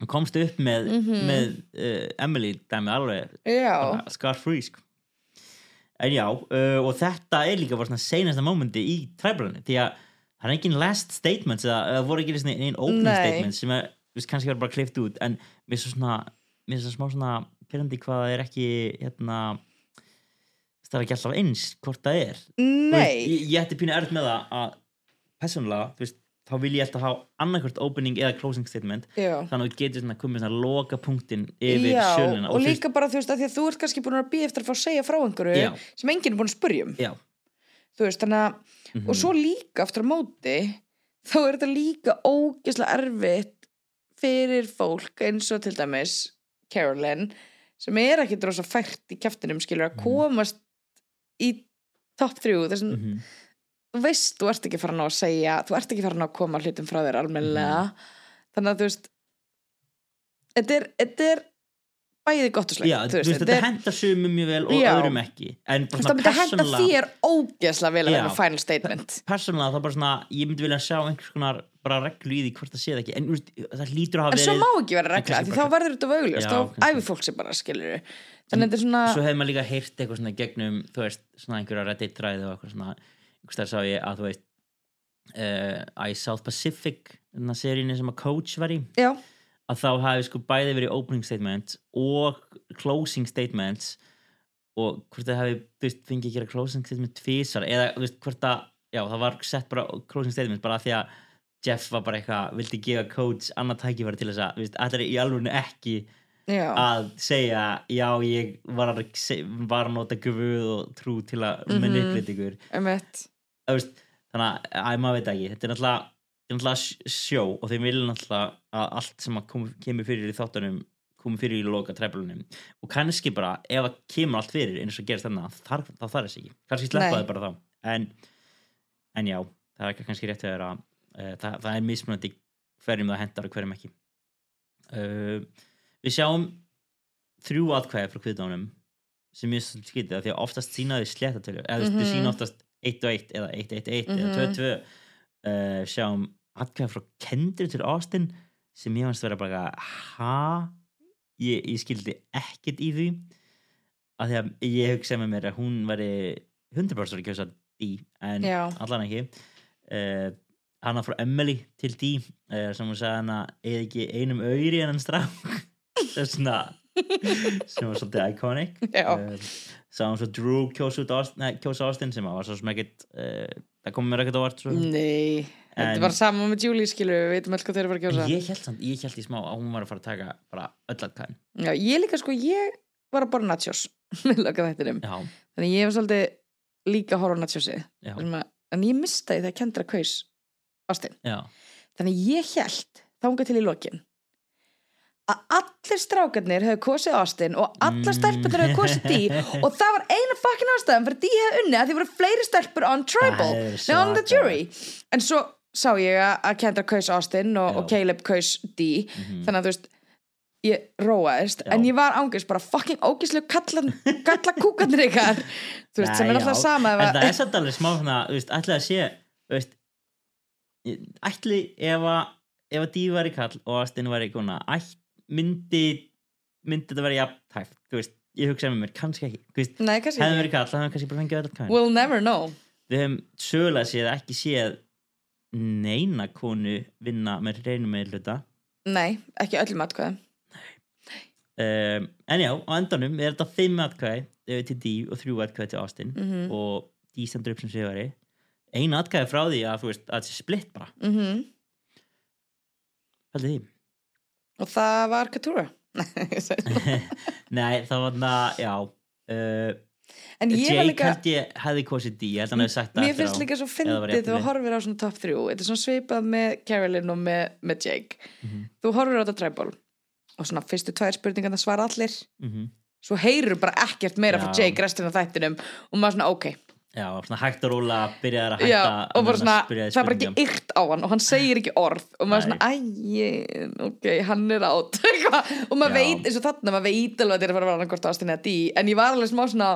hún komst upp með, Mhm. með uh, Emily dæmið alveg free sko. en já, uh, og þetta er líka bara svona seinasta momenti í træbúlinu því að það er engin last statements eða eða voru ekki einn opening Nei. statements sem er, veist, kannski verður bara klift út en mér er svo svona mér er svo smá svona pyrrandi hvað það er ekki hérna það er ekki alltaf eins hvort það er. Nei veist, ég, ætti pínu erð með það að persónulega, þú veist, þá vil ég alltaf hafa annarkvört opening eða closing statement já. þannig að þú getur svona komið svona loka punktin yfir Já, söluna og þú líka bara þú veist að því að þú ert kannski búin að býja eftir að fá að segja frá einhverju Já. sem enginn er búin að spurja um. Veist, já, þú veist, þannig að mhm, og svo líka aftur á móti þá er þetta líka ógeðslega erfitt fyrir fólk eins og til dæmis Carolyn sem er ekki drosa fært í kjaftinum skilur að Mhm. komast í top 3 þessum, mhm, þú veist, þú ert ekki farin á að segja þú ert ekki farin á að koma hlutum frá þér almennilega Mhm. þannig að þú veist þetta er, þetta er bæði gott og slæmt já, veist, þetta þetta er henda sumum mjög vel og Já. öðrum ekki en bara svona myndi henda persónulega þér ógeðslega vel að vera final statement. Persónulega þá bara svona, ég myndi vilja sjá einhvers konar bara reglu í því hvort það sé það ekki en veist, það lítur að en hafa svo verið má ekki vera regla því þá verður þetta vöglust Já, þá kannski. æfi fólk sér bara skilur þannig að þetta er svona svo hefur maður líka heyrt eitthvað svona gegnum þú veist, svona einhverja reddit ræði og eitthvað svona, einhvers þar sá ég að þú veist uh, í South Pacific sem að þá hafi sko bæði verið opening statements og closing statements og hvort það hafi þú veist, fengið að gera closing statement tvísar eða þú veist, hvort að, já, það var sett bara closing statements bara því að Jeff var bara eitthvað, vildi gefa coach annað tækifæri til þess að, þú veist, þetta er í alveg ekki já, að segja já, ég var að, var að nota gufuð og trú til að Mhm. manipulate ykkur. Þannig að, að maður veit ekki. Þetta er náttúrulega, er náttúrulega sj- sjó og þeim vilja náttúrulega að allt sem að kom, kemur fyrir í þáttunum komur fyrir í loka træflunum og kannski bara, ef það kemur allt fyrir eins og gerist þarna, þar, þá þarf þess ekki kannski Nei. sleppa þau bara þá en, en já, það er kannski rétt að vera uh, það, það er mismunandi hverjum það hendar og hverjum ekki uh, við sjáum þrjú atkvæði frá kviðdánum sem er svolítið skytið því að oftast sína þau sléttatölu eða mm Mhm. -hmm. sína oftast 1 og 1 eða 1 1 1 Mhm. eða 2 2 uh, sjáum atkvæði frá Kendri til Austin sem ég fannst vera bara ha? Ég, ég skildi ekkert í því. Að því að ég hugsa með mér að hún veri 100% að kjósa D en Já. allan ekki. Uh, hana frá Emily til D uh, sem hún sagði hana eða ekki einum auðri en hann strák? (laughs) Það svona sem var svolítið iconic. Uh, sá hún svo Drew kjósa, Austin, sem var svo uh, það kom mér ekkert á vart svo. nei, þetta En- er bara sama með Julie skilur við veitum alltaf hvað þeir eru að að kjósa ég held samt, ég held í smá að hún var að fara að taka bara öll að kæn já, ég líka sko, ég var að borða nachos (laughs) með loka þættinum þannig ég hef svolítið líka að horfa á að- en ég mista því þegar Kendra kaus Ástin já, þannig ég held þangað til í lokin að allir strákarnir hefur kosið Ástin og allar stelpunir hefur kosið Dí (laughs) og það var eina fucking ástæðan fyrir Dí hefði unni að því voru fleiri stelpur on tribal Nei, on the jury. En svo sá ég að að Kendra kaus Ástin og, og Caleb kaus Dí mhm, þannig að þú veist ég róaðist, Já. en ég var ángist bara fucking kalla kúkandir ykkar. Þú veist, sem er alltaf sama en að- það er samt alveg smá þú veist, ætli að sé veist ætli ef að ef að Dí var í kall og Austin var í kona ætt, myndi myndi þetta vera jafn tæft, þú veist ég hugsa með mér, kannski ekki, þú veist Nei, kannski hefðum ekki. verið kall, það hefðum kannski bara fengið öll kæn We'll never know. Við hefum sögulega séð ekki séð neina konu vinna með reynum með hluta Nei, ekki öllum atkvæðum. Um, en já, á endanum er þetta fimm atkvæði eh, til D og þrjú atkvæði til Austin mm og D stendur upp sem sigari. Einu atkvæði frá því að þú veist að þetta sé splitt bara, -hmm. heldur því Og það var Katura (laughs) (laughs) nei, það var það, já uh, En ég var Jake líka held ég hefði kosið D, ég held hann hefði sagt það Mér finnst líka svo fyndið þegar þú horfir á svona top 3 Þetta er svona svipað með Carolyn og með, með Jake. Mhm, Þú horfir á þetta tribal og svona fyrstu tvær spurningarna svara allir. Mhm. svo heyrur bara ekkert meira frá Já. Jake restina af þættinum og maður svona ok já, svona hægt að rúla byrjaðar að hætta Já, og bara að svona, það er bara ekki ykt á hann og hann segir ekki orð og maður svona, æj, ok, hann er átt (laughs) og maður veit, eins og þarna maður veit alveg að þetta er að fara að vera annað ástin eða dí en ég var alveg smá svona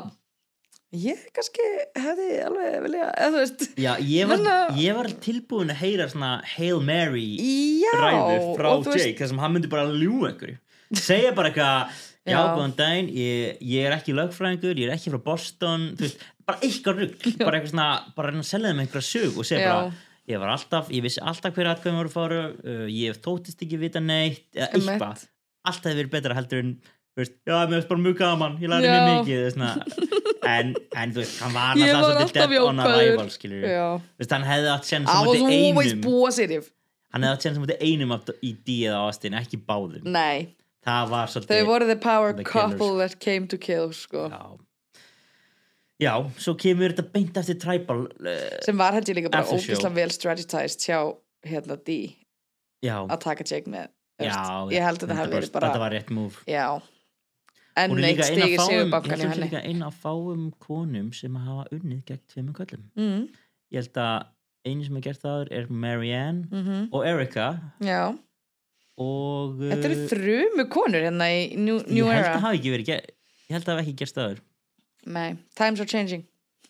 ég kannski hefði alveg vilja, eða þú veist. Já, ég var, ég var tilbúin að heyra svona Hail Mary já, ræðu frá Jake þar sem hann myndi bara ljú einhverju. Segja bara eitthvað já, góðan daginn, ég, ég er ekki lögfræðingur, ég er ekki frá Boston þú veist, bara eitthvað rugg bara eitthvað svona, bara reyna að selja þeim einhverja sög og segja bara, ég var alltaf ég vissi alltaf hverja atkvæðum voru fáru uh, ég þóttist ekki vita neitt eða eitthvað, allt hefði verið betra heldur en veist, já, mér finnst bara mjög gaman ég læri mjög mikið veist, en, en þú veist, hann var (laughs) alltaf dead on arrival skilur veist, hann hefði sens I sem mútið always einum. hann hefði átt sens sem mútið einum af- í D eða Austin, ekki báðum. Nei, það var svolítið voru the power The couple that came to kill sko. já. Já, svo kemur þetta beint eftir Tribal uh, sem var ég líka bara ógislega vel strategized hjá hérna D já, að taka Jake með já, ég held að þetta hefði verið 100%, bara þetta var rétt já. En neitt líka eina stigið af sigur fáum, bankan ég í held að hún er henni. líka eina af fáum konum sem hafa unnið gegn tveimur köllum mm, ég held að einu sem er gert það er Marianne mm og Erika já. Og þetta eru þrumu konur hérna í New, new ég held að Era hafa ekki verið ég held að hafa ekki gerst aður Nei, times are changing.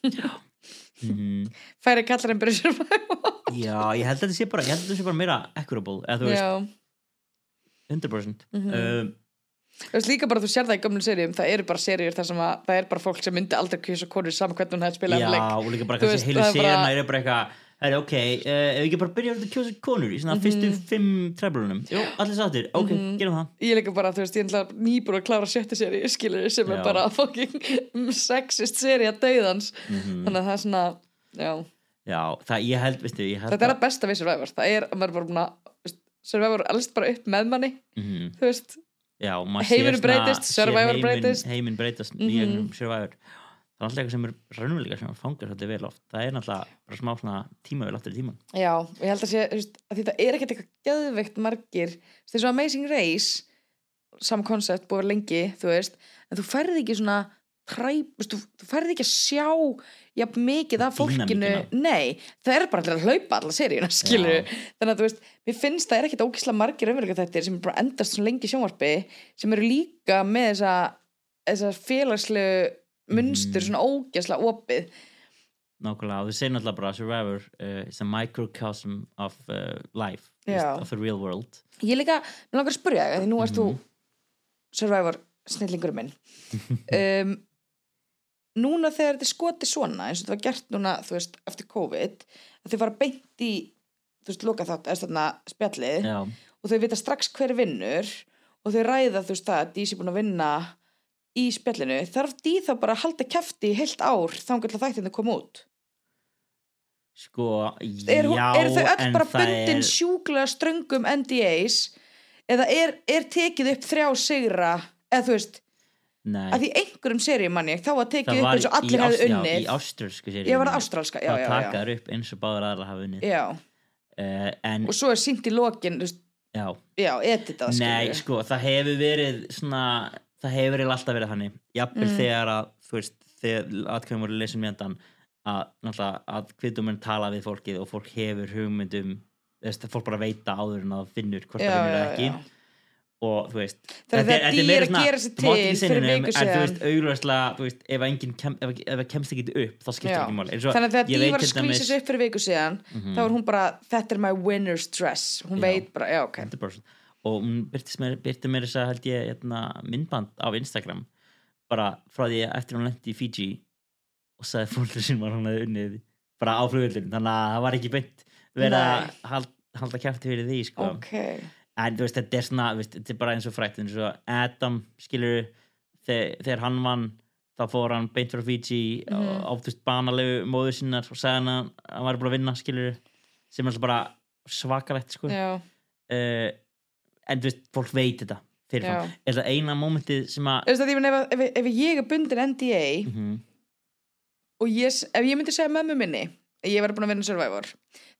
Mm færi kallar en survival já, ég held að þetta sé bara ég held að þetta sé bara meira equitable eða þú veist, já. 100% Mhm. um, Þú veist líka bara þú sér það í gömlum seríum það eru bara seríur þar sem að það er bara fólk sem myndi aldrei kjósa konur saman hvernig hún hefði spilað já, og líka bara kannski heilu sérna er bara eitthvað er ok, uh, ef ekki bara byrja að kjósa konur í svona Mhm. fyrstu fimm treblunum jú, allir sáttir, ok, Mhm. gerum það Ég er líka bara, þú veist, ég er nýbúr að klára sjöttu séri, skilur, sem Já. er bara fucking sexist séri að dauðans Mhm. þannig að það er svona, já já, það ég held, veistu, ég held þetta er að besta við Survivor, það er að maður bara búin að Survivor elst bara upp með manni Mhm. þú veist, Já, svona- breytist, Survivor heiminn- breytist. heiminn breytast Mhm. gegnum Survivor það er alltaf eitthvað sem er raunverulega sem fangar svolítið vel oft. Það er náttúrulega bara smá svona tímavel aftur í tíman já, og ég held að sé að það er ekkert eitthvað geðveikt margir. Þessu Amazing Race sam koncept búið lengi, þú veist en þú ferði ekki svona træ, veist, þú, þú ferði ekki að sjá jafn mikið af fólkinu. Nei, það er bara að hlaupa alla seríuna, skilur þannig að þú veist, mér finnst það er ekkert ógislega margir raunverulega þetta sem bara endast svo lengi sjónvarpi sem eru líka með þessa, þessa félagslegu munstur Mhm. svona ógislega opið nákvæmlega, og þú segir náttúrulega bara Survivor uh, is a microcosm of uh, life, just, of the real world ég líka, mér langar að spyrja þig, því nú erst Mhm. þú Survivor snillingur minn (laughs) um, núna þegar þetta er skoti svona eins og þetta var gert núna, þú veist, eftir COVID að þau fara beint í þú veist, loka þátt, eða þarna spjallið já, og þau vita strax hver vinnur og þau ræða þú veist það að Dísi búin að vinna í spjallinu, þarf Dí þá bara að halda kæfti heilt ár þangar til að þættinu kom út? Sko er, já, eru þau öll bara bundin er, sjúklega ströngum NDAs eða er, er tekið upp þrjá sigra eða þú veist, nei, að því einhverjum seríum manni þá var tekið upp eins og allir hefði ást, já, unnið. í ástrálska, já, það já, taka já, þær upp eins og báður aðra hafa unnið. Uh, en, og svo er sínt í lokin já. Já, editað Nei, sko, það hefur verið svona, það hefur alltaf verið þannig jafnvel Mm. þegar að, þú veist þegar atkvæðum voru leysum mjöndan að, náttúrulega, að kvituminn tala við fólkið og fólk hefur hugmyndum að fólk bara veita áður en að það finnur hvort Já, það finnur eða ekki já. og þú veist Þannig að þegar Dee er neinum, viku en þú veist, veist, ef enginn kem, ef, ef það kemst ekki upp, þá skiptir Já. ekki Eins og þannig að þegar ég Dí veit var að til dæmis- skvísa sig upp fyrir viku síðan Mhm. þá er hún bara, þetta er my winner's dress hún veit bara, já, ok 100% og hún byrti mér, mér þess að held ég hérna, myndband á Instagram bara frá því að eftir hún lendi í Fiji og sagði fólkur sem var hann að unnið bara á flugvöldin þannig að það var ekki beint verið að hald, halda kæfti fyrir því sko. ok, en þú veist þetta er svona veist, þetta er bara eins og frækt eins og Adam skilur þegar, þegar hann vann þá fór hann beint frá Fiji mm á þú veist banalegu móður sinnar og sagði hann að hann var búin að vinna skilur sem er alltaf bara svakalegt sko. Já, uh, en þú veist, fólk veit þetta fyrirfram, er það eina mómentið sem að ef, ef, ef ég er bundin NDA mm og ég, ef ég myndi segja mömmu minni að ég verði búin að vinna Survivor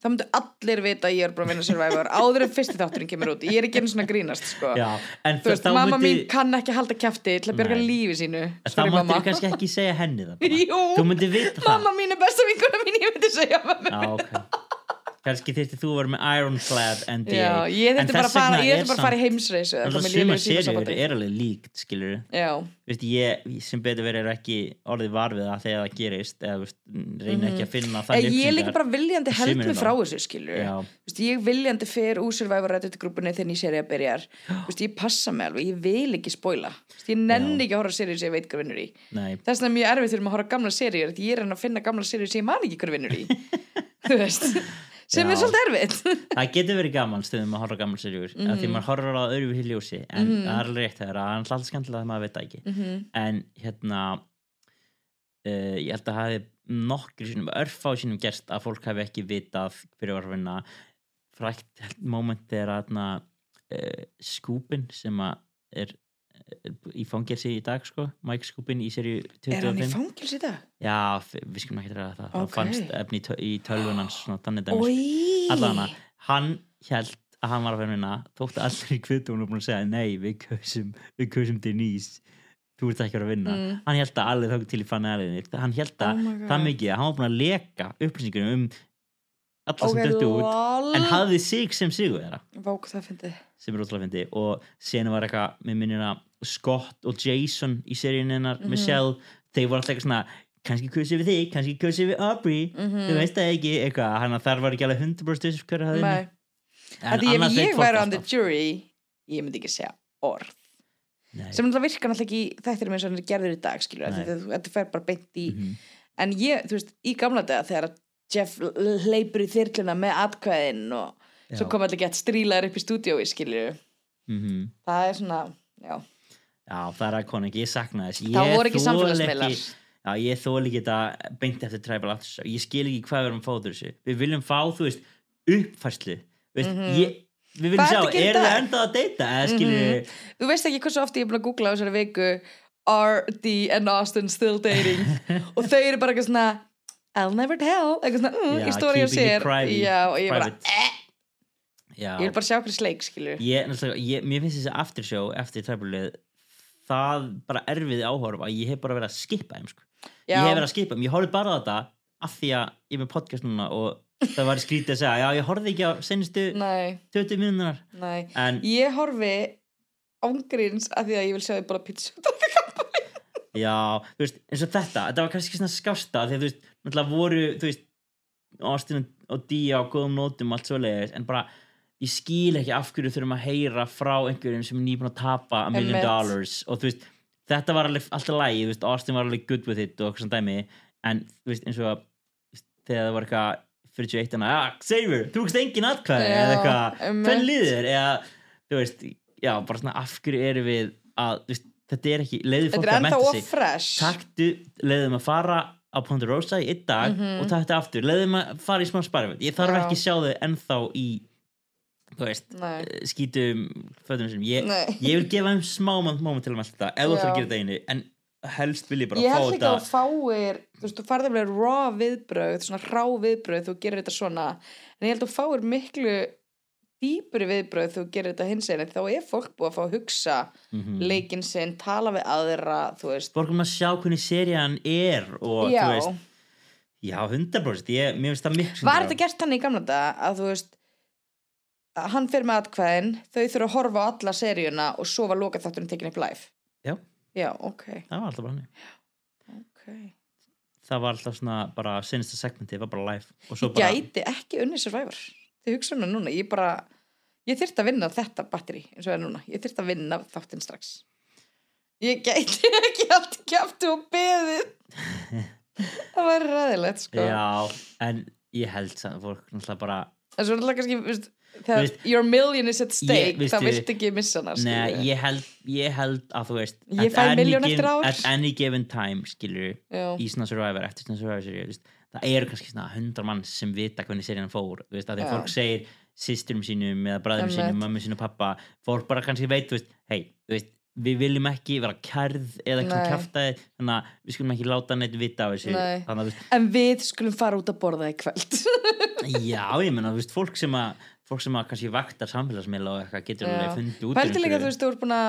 þá myndu allir vita að ég er búin að vinna Survivor (laughs) áður en fyrsti þátturinn kemur út. Ég er ekki svona að grínast sko. já, þú veist, mamma myndi, mín kann ekki halda kjafti til að björga lífi sínu þá mamma. þú kannski ekki segja henni það (laughs) þú myndir vita það. Mamma mín er besta vinkona mín ég myndi segja mömmu já, ok kannski þyrfti þú að vera með Ironclad NDA Já, ég þurfti bara að fara, ég þurfti að fara í í suma serjur er alveg líkt Vist, ég sem betur verið er ekki orðið var við það þegar það gerist eða veist, reyna ekki að finna Eh, þannig ég er líka bara viljandi held mig frá þessu. Vist, ég viljandi fer úr Survivor Reddit grúpunni þegar ég serið að byrjar (gasps) Vist, ég passa mig alveg, ég vil ekki spoila. Vist, ég nenni ekki að horfa serið sem ég veit hver vinnur í. Þess vegna er mjög erfið þegar maður horfa gamla serið ég er að finna gamla serið sem ég man ekki hver vinnur í. (laughs) Þú veist sem Já. er svolítið erfið (laughs) það getur verið gaman stundum að horfa á gamla serjur mm Mhm. því maður horfur á öðru við ljósi en það er alveg rétt það er alltaf skemmtilega að maður veit það ekki Mhm. en hérna uh, ég held að hafi nokkri sinum, örfá sinum gerst að fólk hafi ekki vitað að vinna frækt moment er að uh, skúpin sem að er, er í fangelsi í dag sko, Mike Skúpin í serju Er hann í 25 fangils í dag? Já, við skulum ekki ræða það. Það Ok. fannst efni í, tö- í tölvunans Ói allana, hann held að hann var að vera minna þóttu allir í kvitum og búin að segja nei, við kausum, við kausum Denise þú ert ekki að vera að vinna. Mm. hann held að allir þóttu til í fanniðalinni hann held Oh að God. það mikið að hann var búin að leka upplýsingunum um alla Ok, sem döttu út en hafði sig sem sigur þeirra Vák, sem er ótrúlega fyndi og senu var eitthvað með minnina Scott og Jason í seríun hennar Mhm. Michelle, þeir voru alltaf eitthvað svona kannski kusið við þig, kannski kusið við Aubrey Mhm. þú veist það ekki, eitthvað hann að þar var ekki alveg 100% þessu hverju hafði Nei, að því ef ég væri on the jury ég myndi ekki segja orð Nei. sem það virkar náttúrulega ekki í þættir eins og hann er gerður í dag skilur, þetta, þetta fer bara beint í Mhm. en ég, þú veist, í gamla daga þegar Jeff l- hleypur í þyrluna með atkvæðin og svo Já. kom allir gett strílaður upp í stúdiói skilur, Mhm. það er svona já, Já, það er að konu ekki, ég sakna þess. Það voru ekki samfélagsmiðlar ekki- Já, ég þóli ekki þetta beint eftir Tribal Show ég skil ekki hvað við erum að fá úr þessu. Við viljum fá, þú veist, uppfærslu. Veist, Mhm. ég, við viljum sjá, ertu að gera í eru þið dag? enda að deyta eða skilur þú veist ekki hversu ofti ég er búin að googla á þessari viku R.D. and Austin still dating? (laughs) Og þau eru bara eitthvað svona I'll never tell, eitthvað svona mm, í stóri á sér já, og ég bara, private. eh, Já, ég vil bara sjá hverju sleik skilur ég, mér finnst þessi after show eftir Tribal það bara erfiði áhorfa ég hef bara verið að skipa þeim sko. ég hef verið að skipa þeim, ég horfði bara þetta af því að ég er með podcast núna og það var skrítið að segja, já ég horfði ekki á senustu nei, 20 minúnar nei. En ég horfi ángríns að því að ég vil sjá þið bara pizza Já, þú veist, eins og þetta þetta var kannski svona skásta því að þú veist, náttúrulega voru, þú veist Austin og Dia á góðum nótum allt svo leiðis, en bara ég skil ekki af hverju þurfum að heyra frá einhverjum sem er nýbúin að tapa a million dollars. Og þú veist, þetta var alveg alltaf lægi, þú veist, Austin var alveg good with it og eitthvað svona dæmi, en þú veist, eins og að þegar það var eitthvað 41 hana, ja, Xavier, þú veist engin atkvæði eða eitthvað, hvern líður eða, þú veist, já, bara svona af hverju erum við að, þú veist, þetta er ekki leiði fólk að menta sig. taktu, leiðum að fara á Ponderosa í einn dag Mhm. og taktu aftur. Leiðum að fara í smá sparfið ég þarf Já. ekki sjá þau ennþá í þú veist, nei, eh, skítum fötunum sem ég, nei. ég vil gefa þeim smá moment, moment til að melta þetta, ef þú ætlar að gera þetta einu en helst vil ég bara ég fá held líka þetta að þú fáir þú veist, þú farðir með raw viðbröð svona hrá viðbröð þú gerir þetta svona. En ég held að þú fáir miklu dýpuri viðbröð þú gerir þetta hins einn þá er fólk búið að fá að hugsa mm leikinn sinn, tala við aðra þú veist, fólk um að sjá hvernig serían er og já. þú veist, já 100% ég, mér finnst það miklu var þetta gert hann í gamla dag að þú veist hann fyrir með atkvæðin þau þurfa að horfa á alla seríuna og svo var lokað þátturinn tekin upp live Já. já, ok, það var alltaf bara hannig ok. Það var alltaf svona bara senasta segmenti, það var bara live svo bara, gæti ekki unni Survivor. Þið hugsa hana núna, ég bara ég þyrfti að vinna þetta batteri eins og það er núna. Ég þyrfti að vinna þáttinn strax. Ég gæti (laughs) ekki allt kjaftu og beðið. (laughs) Það var ræðilegt sko. Já, en ég held að fólk náttúrulega bara en svo náttúrulega kannski veist, þegar Veist- your million is at stake. veistu- þá viltu ekki missa hana Nei, ég held, ég held að þú veist Ég at fæ given- eftir ár. At any given time, skilur í svona Survivor, eftir svona Survivor seríu það eru kannski svona hundra mann sem vita hvernig serían fór, þú veist, að því að fólk segir sýsturum sínum eða bræðum sínum, mömmu sínum, pappa fólk bara kannski veit, hei, þú veist við viljum ekki vera kærð eða eitthvað Nei. kjaftaði, þannig að við skulum ekki láta neitt vita af þessu, þannig en við skulum fara út að borða í kvöld. Já, ég menna, þú veist, fólk sem að fólk sem að kannski vaktar samfélagsmiðla og eitthvað getur alveg fundið út úr Pældi líka, þú veist, þú er búin að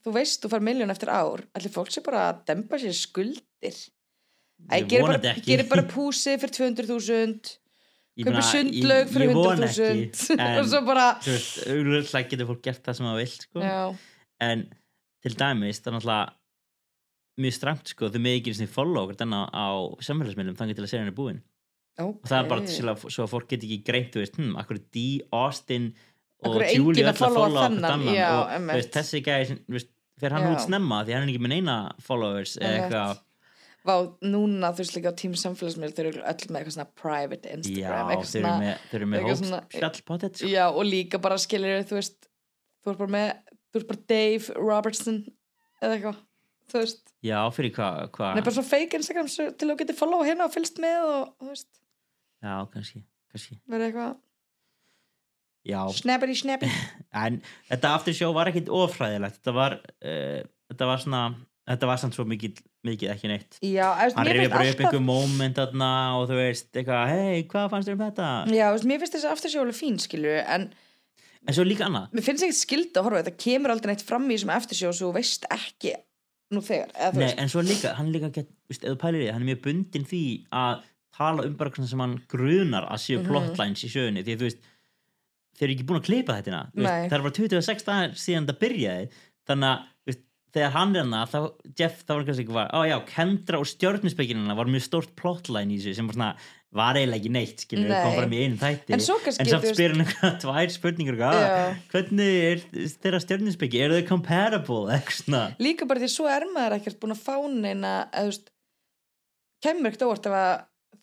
þú veist, þú far miljón eftir ár. Allir fólk sé bara dempa sér skuldir? Æ, gerir bara, (laughs) gerir bara púsi fyrir 200.000 Ég kaupir meina, sundlaug fyrir ég vona 100.000 ekki, (laughs) og svo bara þú veist, auðvitað getur fólk gert það sem það vill sko. en til dæmis það er náttúrulega mjög stramt sko, þau með ekki svona follow okkur þennan á samfélagsmiðlum þannig til að segja hann er búin okay. það er bara til að, að fólk get ekki greint þú veist, hm, akkur er Dee, Austin og er Julie öll að followa followa okkur þennan, annan já, og veist, þessi gæði fer hann Já. út snemma því hann er ekki með neina followers eða eitthvað Vá, núna þú veist líka á tím samfélagsmiðl þau eru öll með eitthvað svona private já, Instagram eitthvað þau eru með, þau með eitthvað hóps svona- spjallpottet sko. já, og líka bara skilir þú veist þú ert bara með, þú ert bara Dave Robertson eða eitthvað þú veist, já, fyrir hvað hva? hann er bara svo fake Instagram til að þú getur follow hérna og fylgst með og þú veist, já, kannski, kannski. Verður eitthvað. Snappity snappy. (laughs) En þetta after show var ekkit ofræðilegt. Þetta var uh, þetta var svona, þetta var samt svo mikið, mikið ekki neitt. Já, veist, hann finnst bara upp alltaf einhver moment þarna og þú veist, eitthvað, hei, hvað fannst þér um þetta? Já, veist, mér finnst þessi aftershow alveg fín skilur en en svo líka annað. Mér finnst ekkert skild að horfa þetta. Kemur aldrei neitt fram í þessum aftershow svo veist ekki nú þegar eða Nei, veist, en svo líka, hann líka get, veist, þú pælir því, hann er mjög bundin því að tala um bara svona sem hann grunar að séu Mhm. plotlines í sögunni því að þú veist, þeir eru ekki búin að klippa þetta Nei. það er bara 26 dagar síðan þetta byrjaði þannig að veist, þegar hann er hana þá, Jeff, þá var kannski ekki var, á já, Kendra og stjörnusbygginina var mjög stórt plotline í þessu sem var svona, var eiginlega ekki neitt skilur, Nei. kom fram í einu þætti. En en samt spyr hann eitthvað tvær spurningur. "Ah, hvernig er þeirra stjörnusbyggi, eru þau comparable líka bara því svo er maður ekkert búin að fá neina eða þú veist kemur ekkert óvart ef að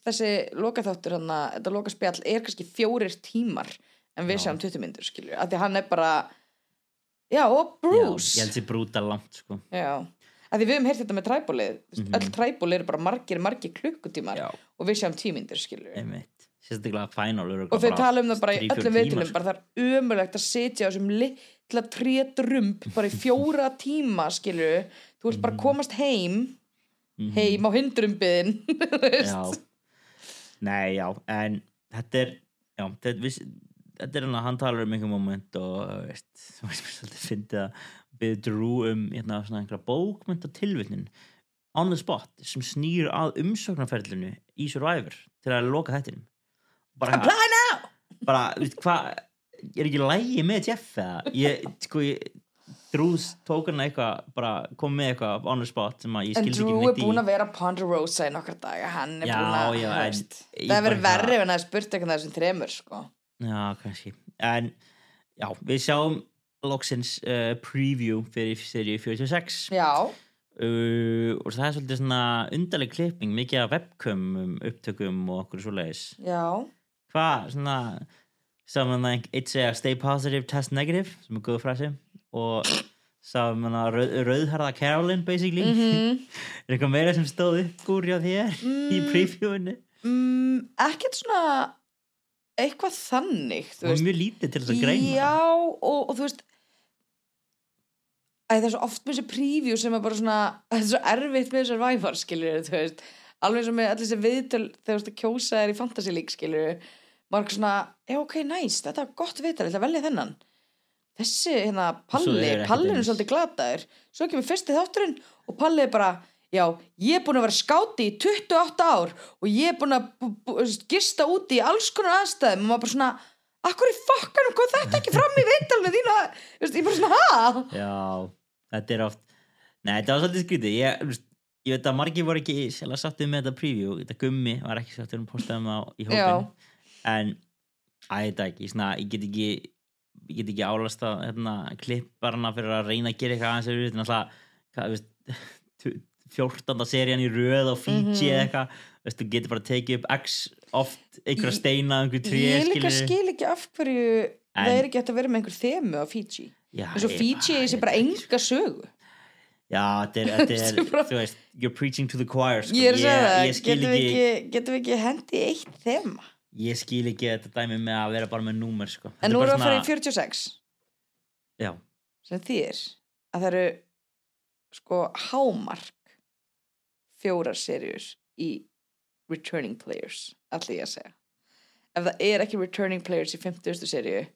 þessi lokaþáttur hann að þetta lokaspjall er kannski fjórir tímar en við sjáum 20 myndur skilju að því hann er bara já og Bruce. Já, ég held sér brúta langt sko. Já, að því við höfum heyrt þetta með træbólið. Mm Mhm. öll træból eru bara margir, margir klukkutímar Já, og við sjáum tímyndir skilju einmitt. Sérstaklega eru og þau tala um það bara í öllum sko. bara það er ömulegt að sitja á þessum litla trétrump bara í fjóra (laughs) tíma skilju þú ert bara að komast heim Mhm. heim á hindrumbiðin (laughs) Já. Nei, já, en þetta er já, þetta, viss, þetta er hann að hann talar um einhver moment og veist, þú veist (laughs) mér svolítið fyndið að við drú um hérna, svona einhverja bókmynda tilvitnin on the spot sem snýr að umsóknarferlinu í Survivor til að loka þettinum bara, bara, hvað er ekki lægi með Jeff eða? Ég, sko, ég Drús tók hann eitthvað, bara kom með eitthvað on the spot sem að ég En skildi Drew ekki er neitt í búin að vera Ponderosa í nokkra daga. Hann er Já, búin að já, en það er verið verri ef hann hefði spurt eitthvað þessum þremur sko. Já, kannski. En já, við sjáum loksins uh, preview fyrir seríu 46 já, uh, og það er svolítið svona undarleg klipping, mikið af webcam upptökum og okkur svoleiðis. Já. Hvað, svona sáum hann að eitt segja stay positive, test negative sem er góð frasi og sáum hann að rauð, rauðharða Carolyn basically. Mm (laughs) er eitthvað meira sem stóð upp úr hjá þér í previewinu mm, ekkert svona eitthvað þannig og veist. mjög lítið til þess að greina. Já og, og þú veist Æ, það er svo oft með þessi preview sem er bara svona (laughs) það er svo erfitt með þessar væfar skilur þú veist. Alveg og með allir þessi viðtöl þegar þú veist að kjósa þér í fantasy league skilur maður er svona, já ok, nice þetta er gott viðtal, ég ætla að velja þennan. Þessi hérna Palli er ekkert Palli er svolítið glataður svo kemur fyrsti þátturinn og Palli er bara já, ég er búin að vera skáti í 28 ár og ég er búin að gista úti í alls konar aðstæðum og maður bara svona akkur í fokkanum kom þetta ekki fram í viðtalinu þína? Ég bara svona, ha? Já, þetta er oft Nei, þetta var svolítið skrítið. Ég, ég veit að margir voru ekki sjálf sáttið með þetta preview. Þetta gummi var ekki sáttið um postaðum á í hópin en að þetta ekki, svona, ég get ekki ég get ekki álasta hérna, klipparna fyrir að reyna að gera eitthvað aðeins (laughs) öðruvísi. þetta er náttúrulega hvað, þú veist, 14. serían í röð og Fiji Mhm. eða eitthvað þú getur bara tekið upp x oft einhverja Ég- steina, einhver tré ég líka skil ekki af hverju En- það er ekki hægt að vera með einhver þemu á Fiji eins og ég- Fiji er ég bara enga sögu Já, þetta er, (laughs) þú veist, you're preaching to the choir sko. ég að ég skil getum við ekki, við ekki hendi eitt þema ég skil ekki þetta dæmi með að vera bara með númer sko. En nú erum við að fara í svona- 46 Já, sem þýðir að það eru sko hámark fjórar serjur í returning players allir ég að segja. Ef það er ekki returning players í 50. serju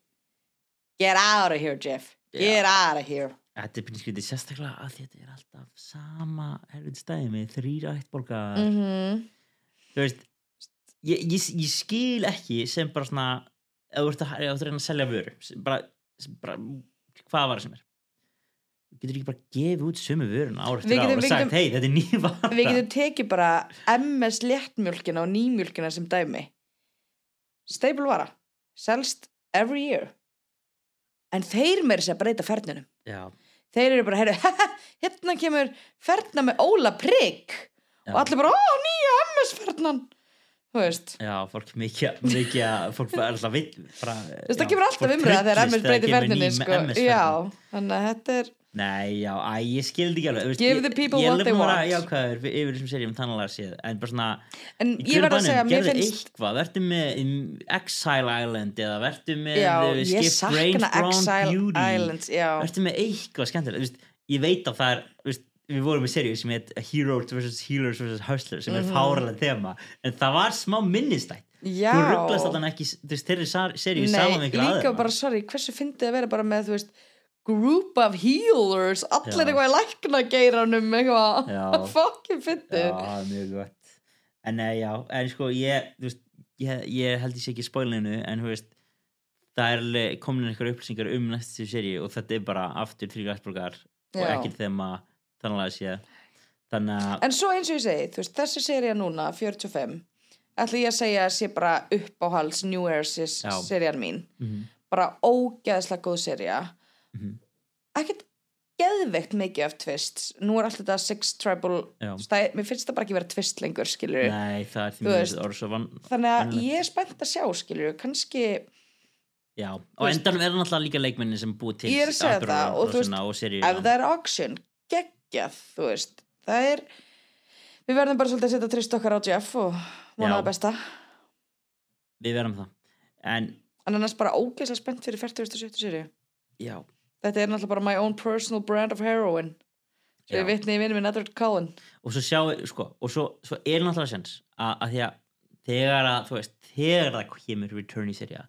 get out of here Jeff. Get out of here. Þetta er pinskvítið sérstaklega að þetta er alltaf sama helvit stæði með þrýra ættborgar. Mm -hmm. þú veist ég, ég, ég skil ekki sem bara svona ef þú ert að, að reyna að selja vöru bara, bara hvað var það sem er getur ekki bara gefið út sömu vöruna ár Við eftir ár getum- og sagt, hei, þetta er ný vara. Við getum tekið bara MS léttmjölkina og nýmjölkina sem dæmi. Stable vara. Selst every year. En þeir meiri sér breyta fernunum. Já, þeir eru bara, heyrðu, (laughs) hérna kemur ferna með Óla Prigg. Já, og allir bara, ó, nýja MS fernan. Þú veist. Já, fólk mikið, mikið að- fólk er alltaf veist, það kemur alltaf umræða þegar MS breytir ferninni, sko. Þannig að þetta er, Nei, já, æ, ég skildi ekki alveg Give ég- the people ég what they búin að vera want. jákvæður við- yfir þessum serjum þannig að séð en bara svona, en ég verð að segja, gerðu finnst eitthvað verður með Exile Island eða verður með já, ég Skip Brains Brown Beauty verður með eitthvað skemmtilegt ég veit að það er veist, við vorum með serju sem heit Heroes vs. Healers vs. Hustlers sem er Mhm. fáralega þema en það var smá minnistætt já. þú rugglast allan ekki þeirri serju saman með Nei, ykkur líka bara, sorry, hversu fyndið að vera bara með, þú veist, group of healers, allir Já. eitthvað í læknageiranum, eitthvað, Já. (laughs) fucking fyndið. Já, mjög gott. En nei, já, en sko ég, veist, ég, ég held ég sé ekki spoilinu en veist það er komin einhver upplýsingar um næstu séri og þetta er bara aftur þrjú græsborgar og ekkert þeim að þannig að sé En svo eins og ég segi, veist, þessi seria núna, 45, ætla ég að segja að sé bara upp á hals New serían mín, mm bara ógeðslega góð seria, Mhm. ekkert geðveikt mikið af twists, nú er alltaf þetta Six Tribal, er- mér finnst það bara ekki vera twist lengur, skilur nei, er van, þannig að ég er spennt að sjá, skilur kannski, já, og endanum er náttúrulega líka leikmenni sem búið til Ég er að segja það, og þú veist, og ef það er auction geggjað, þú veist. Það er við verðum bara svolítið að setja trist okkar á Jeff og vona það besta. Við verðum það. En, en annars bara ógeðslega spennt fyrir 40.70 séri já, þetta er náttúrulega bara my own personal brand of heroin. Já. ég vitni í vinni minn Edward Cullen. Og svo sjá, sko, og svo, svo er náttúrulega sens að, að því að þegar að, þú veist, þegar það kemur return í serja,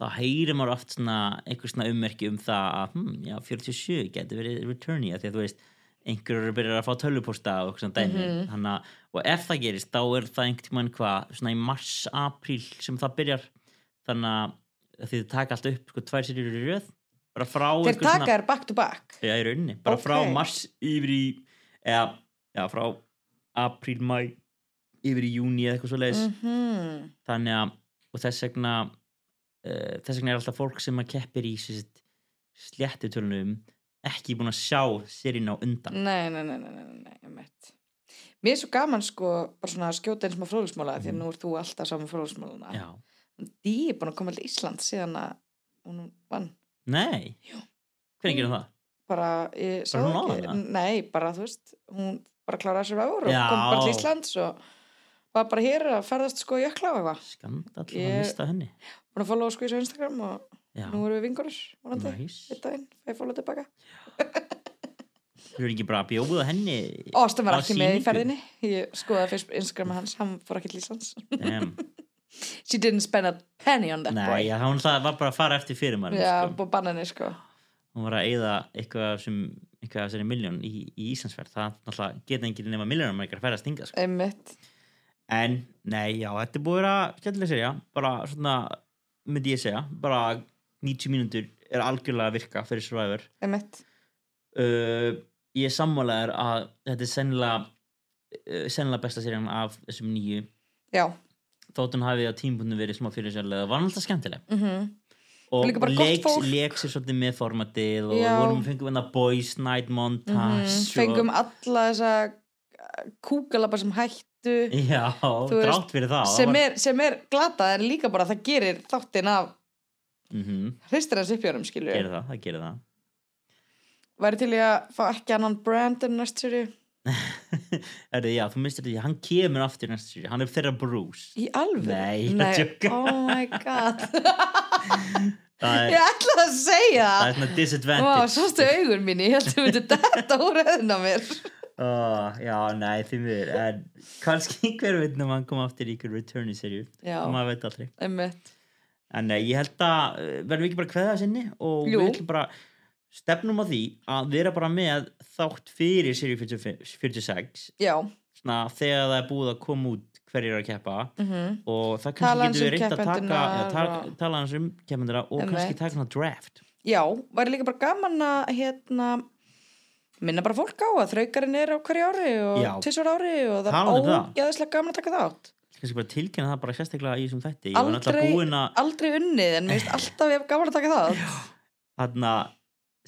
þá heyrir maður oft svona, einhver svona ummerki um það að, hm, já, 47 getur verið return í, að því að þú veist einhverjur byrjar að fá tölvuposta og eitthvað svona dæmi, mm að, og ef það gerist þá er það einhvern tímann hvað, svona í mars apríl sem það byrjar. Þannig að því þið taka allt upp, sko, tvær serjur í röð bara frá þeir einhver taka þér back to back. Já, í rauninni, bara frá Ok. mars yfir í eða, já, frá apríl, mæ yfir í júni eða eitthvað svo leiðis mm þannig að, og þess vegna uh, þess vegna er alltaf fólk sem að keppir í sléttu tölunum ekki búin að sjá sérinn á undan. Nei, nei, nei, nei, nei, nei, nei mér er svo gaman sko bara svona að skjóta eins með fróðsmála því að nú ert þú alltaf saman fróðsmáluna Mhm. Já, Dí er búin að koma til Ísland síðan að hún vann nei? Jú. Hvernig gerum það? bara, ég sá Bara ekki nei, bara þú veist hún bara kláraði sér áur og kom bara til Íslands og var bara hér að ferðast sko í jökla og eitthvað. Skandall Ég- mista henni. Búin að followa sko í svo Instagram og Já, nú erum við vingunir vonandi, næs eitt daginn, fæði follow tilbaka. Þú er ekki bara að bjóða henni Ástan var ekki með í ferðinni. Ég skoðaði Instagram hans, hann fór ekki til Íslands (laughs) she didn't spend a penny on that Nei, boy. já, hún það var bara að fara eftir fyrir maður já, sko. búið bannanir sko. Hún var að eyða eitthvað sem eitthvað af þessari miljón í, í Íslandsferð. Það náttúrulega geta enginn nema miljónum að ekki að ferða að stinga sko. en nei, já, þetta er búið að skemmtilega serja, bara svona myndi ég segja, bara 90 mínútur er algjörlega að virka fyrir Survivor. Uh, ég er sammálaður að þetta er sennilega uh, sennilega besta serjan af þessum nýju já, þótt hún hafi á tímpundum verið smá fyrir sérlega, var alltaf skemmtileg. Og gott leiks, fólk. leiks sér svolítið með formatið og Já. vorum fengum við boys night montage Mhm, og- fengum alla þessa uh, kúkalabba sem hættu. Já, drátt fyrir það sem er, sem er glatað en líka bara það gerir þáttinn af mm -hmm, hristir hans uppjörum skilur Gerir það, það gerir það. Væri til ég að fá ekki annan brand en næst sér (laughs) Erðu, já, þú mistir því, hann kemur aftur í næstu séri, hann er þeirra Bruce. Í alveg Nei, ég er að djóka. oh my god. (laughs) Það er, ég ætla að segja. það er svona disadvantage. Sástu augun mín, ég held að þú myndi þetta úr eðina mér. (laughs) Oh, Já, nei, því miður. En kannski hver veit um hann kom aftur í ykkur return í serju Já, maður veit aldrei. En nei, ég held að uh, verðum við ekki bara kveða sinni og Jú. við ætlum bara stefnum á því að vera bara með þátt fyrir 45 46 Já, svona þegar það er búið að koma út hverjir að keppa. Mhm. Og það kannski getur við um reynt að taka já, ta tala hans um keppendina og Einmitt. kannski taka svona draft. Já, væri líka bara gaman að hérna minna bara fólk á að þraukarinn er á hverju ári og tvisvar ári og það um er það. ógeðslega gaman að taka þátt. Kannski bara tilkynna það bara sérstaklega í þessum náttúrulega Aldrei, að aldrei unnið en mér finnst alltaf gaman að taka þátt. Þarna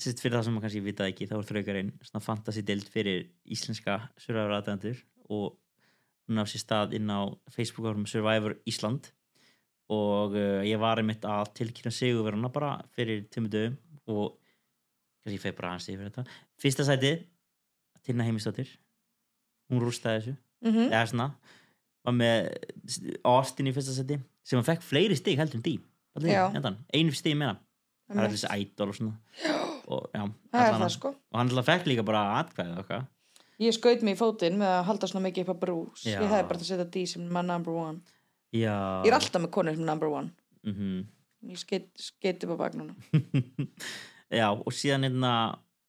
sérst fyrir það sem maður kannski vitað ekki þá er þraukarinn svona fantasy dild fyrir íslenska Survivor aðdæðandur og hún á sér stað inn á Facebook árum Survivor Ísland. Og uh, ég var einmitt að tilkynna sigurverðuna bara fyrir tímu dögum og kannski ég feg bara aðeins yfir þetta. Fyrsta sæti, Tinna Heimistóttir hún rústaði þessu. Mm eða svona, var með Austin í fyrsta sæti sem hann fekk fleiri stig heldur en því Já. einu stig hann, það er allir þessi idol og svona (gasps) og, já, það er það sko. Og hann alltaf fekk líka bara atkvæði og eitthvað. Ég skaut mig í fótinn með að halda svona mikið upp á brús. Já. ég hefði bara að setja D sem my number one. Já, ég er alltaf með konur sem number one. Mm ég skeit, skeit upp á bagnuna (laughs) já, og síðan hérna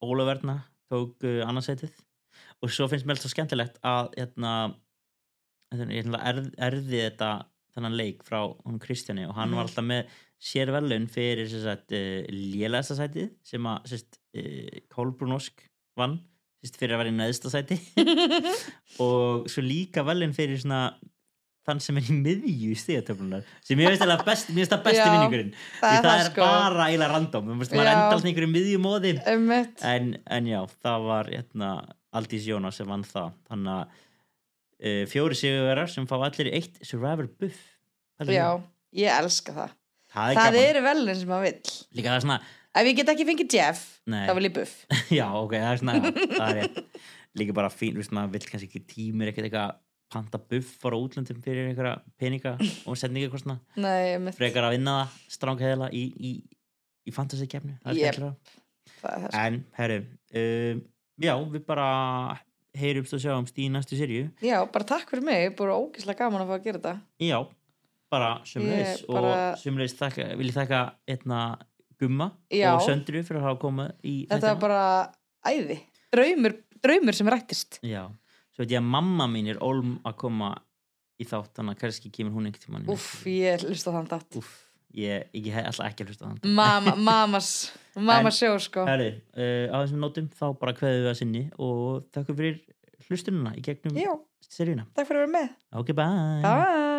Ólaverna tók uh, annarsætið og svo finnst mér alltaf skemmtilegt að hérna, hérna erði þetta þennan leik frá hún Kristjáni og hann Mhm. var alltaf með sér velun fyrir sem sagt, uh, lélæsta sætið sem að sagt, uh, Kolbrún Ósk vann sagt, fyrir að vera í neðsta sæti. (laughs) Og svo líka velun fyrir svona þann sem er í miðju stigatöflunar sem ég veist alveg best, mér finnst það besti vinningurinn. Því það er sko. bara eiginlega random maður enda alltaf einhverju miðju móði. Einmitt. en, en já, það var hérna, Aldís Jónas sem vann það. Þannig að uh, fjóri sigurverar sem fá allir eitt Survivor Buff. Pældu í já, því. ég elska það. Það er það eru velin sem maður vill. Líka það er svona, ef ég get ekki fengið Jeff nei, þá vil ég buff. (laughs) Já ok, það er svona já, það er líka bara fín, veist, maður vill kannski ekki tímir ekkert eitthvað panta buff fara útlöndum fyrir einhverja peninga og setninga eitthvað svona frekar að vinna það strángheðila í, í, í fantasy það það það sko. En, herru, um, já, við bara heyrumst og sjáumst í næstu serju. já, bara takk fyrir mig, bara ógislega gaman að fá að gera þetta Já, bara sömulegis Ég bara- og sömulegis þakka, vil ég þakka einna gumma Já. og söndru fyrir að hafa komið í þetta var bara æði draumur, draumur sem rættist Já, svo veit ég að mamma mín er olm að koma í þátt, þannig að kannski kemur hún tímann í uff, næstu. ég hlust á þann datt Úff, ég, ég alltaf ekki að hlusta þann. Mama, (laughs) mamas mamma En- sjó sko Herru, uh, á þessum nótum þá bara kveðum við að sinni og þakku fyrir hlustununa í gegnum seríuna. takk fyrir að vera með Ok, bye! bye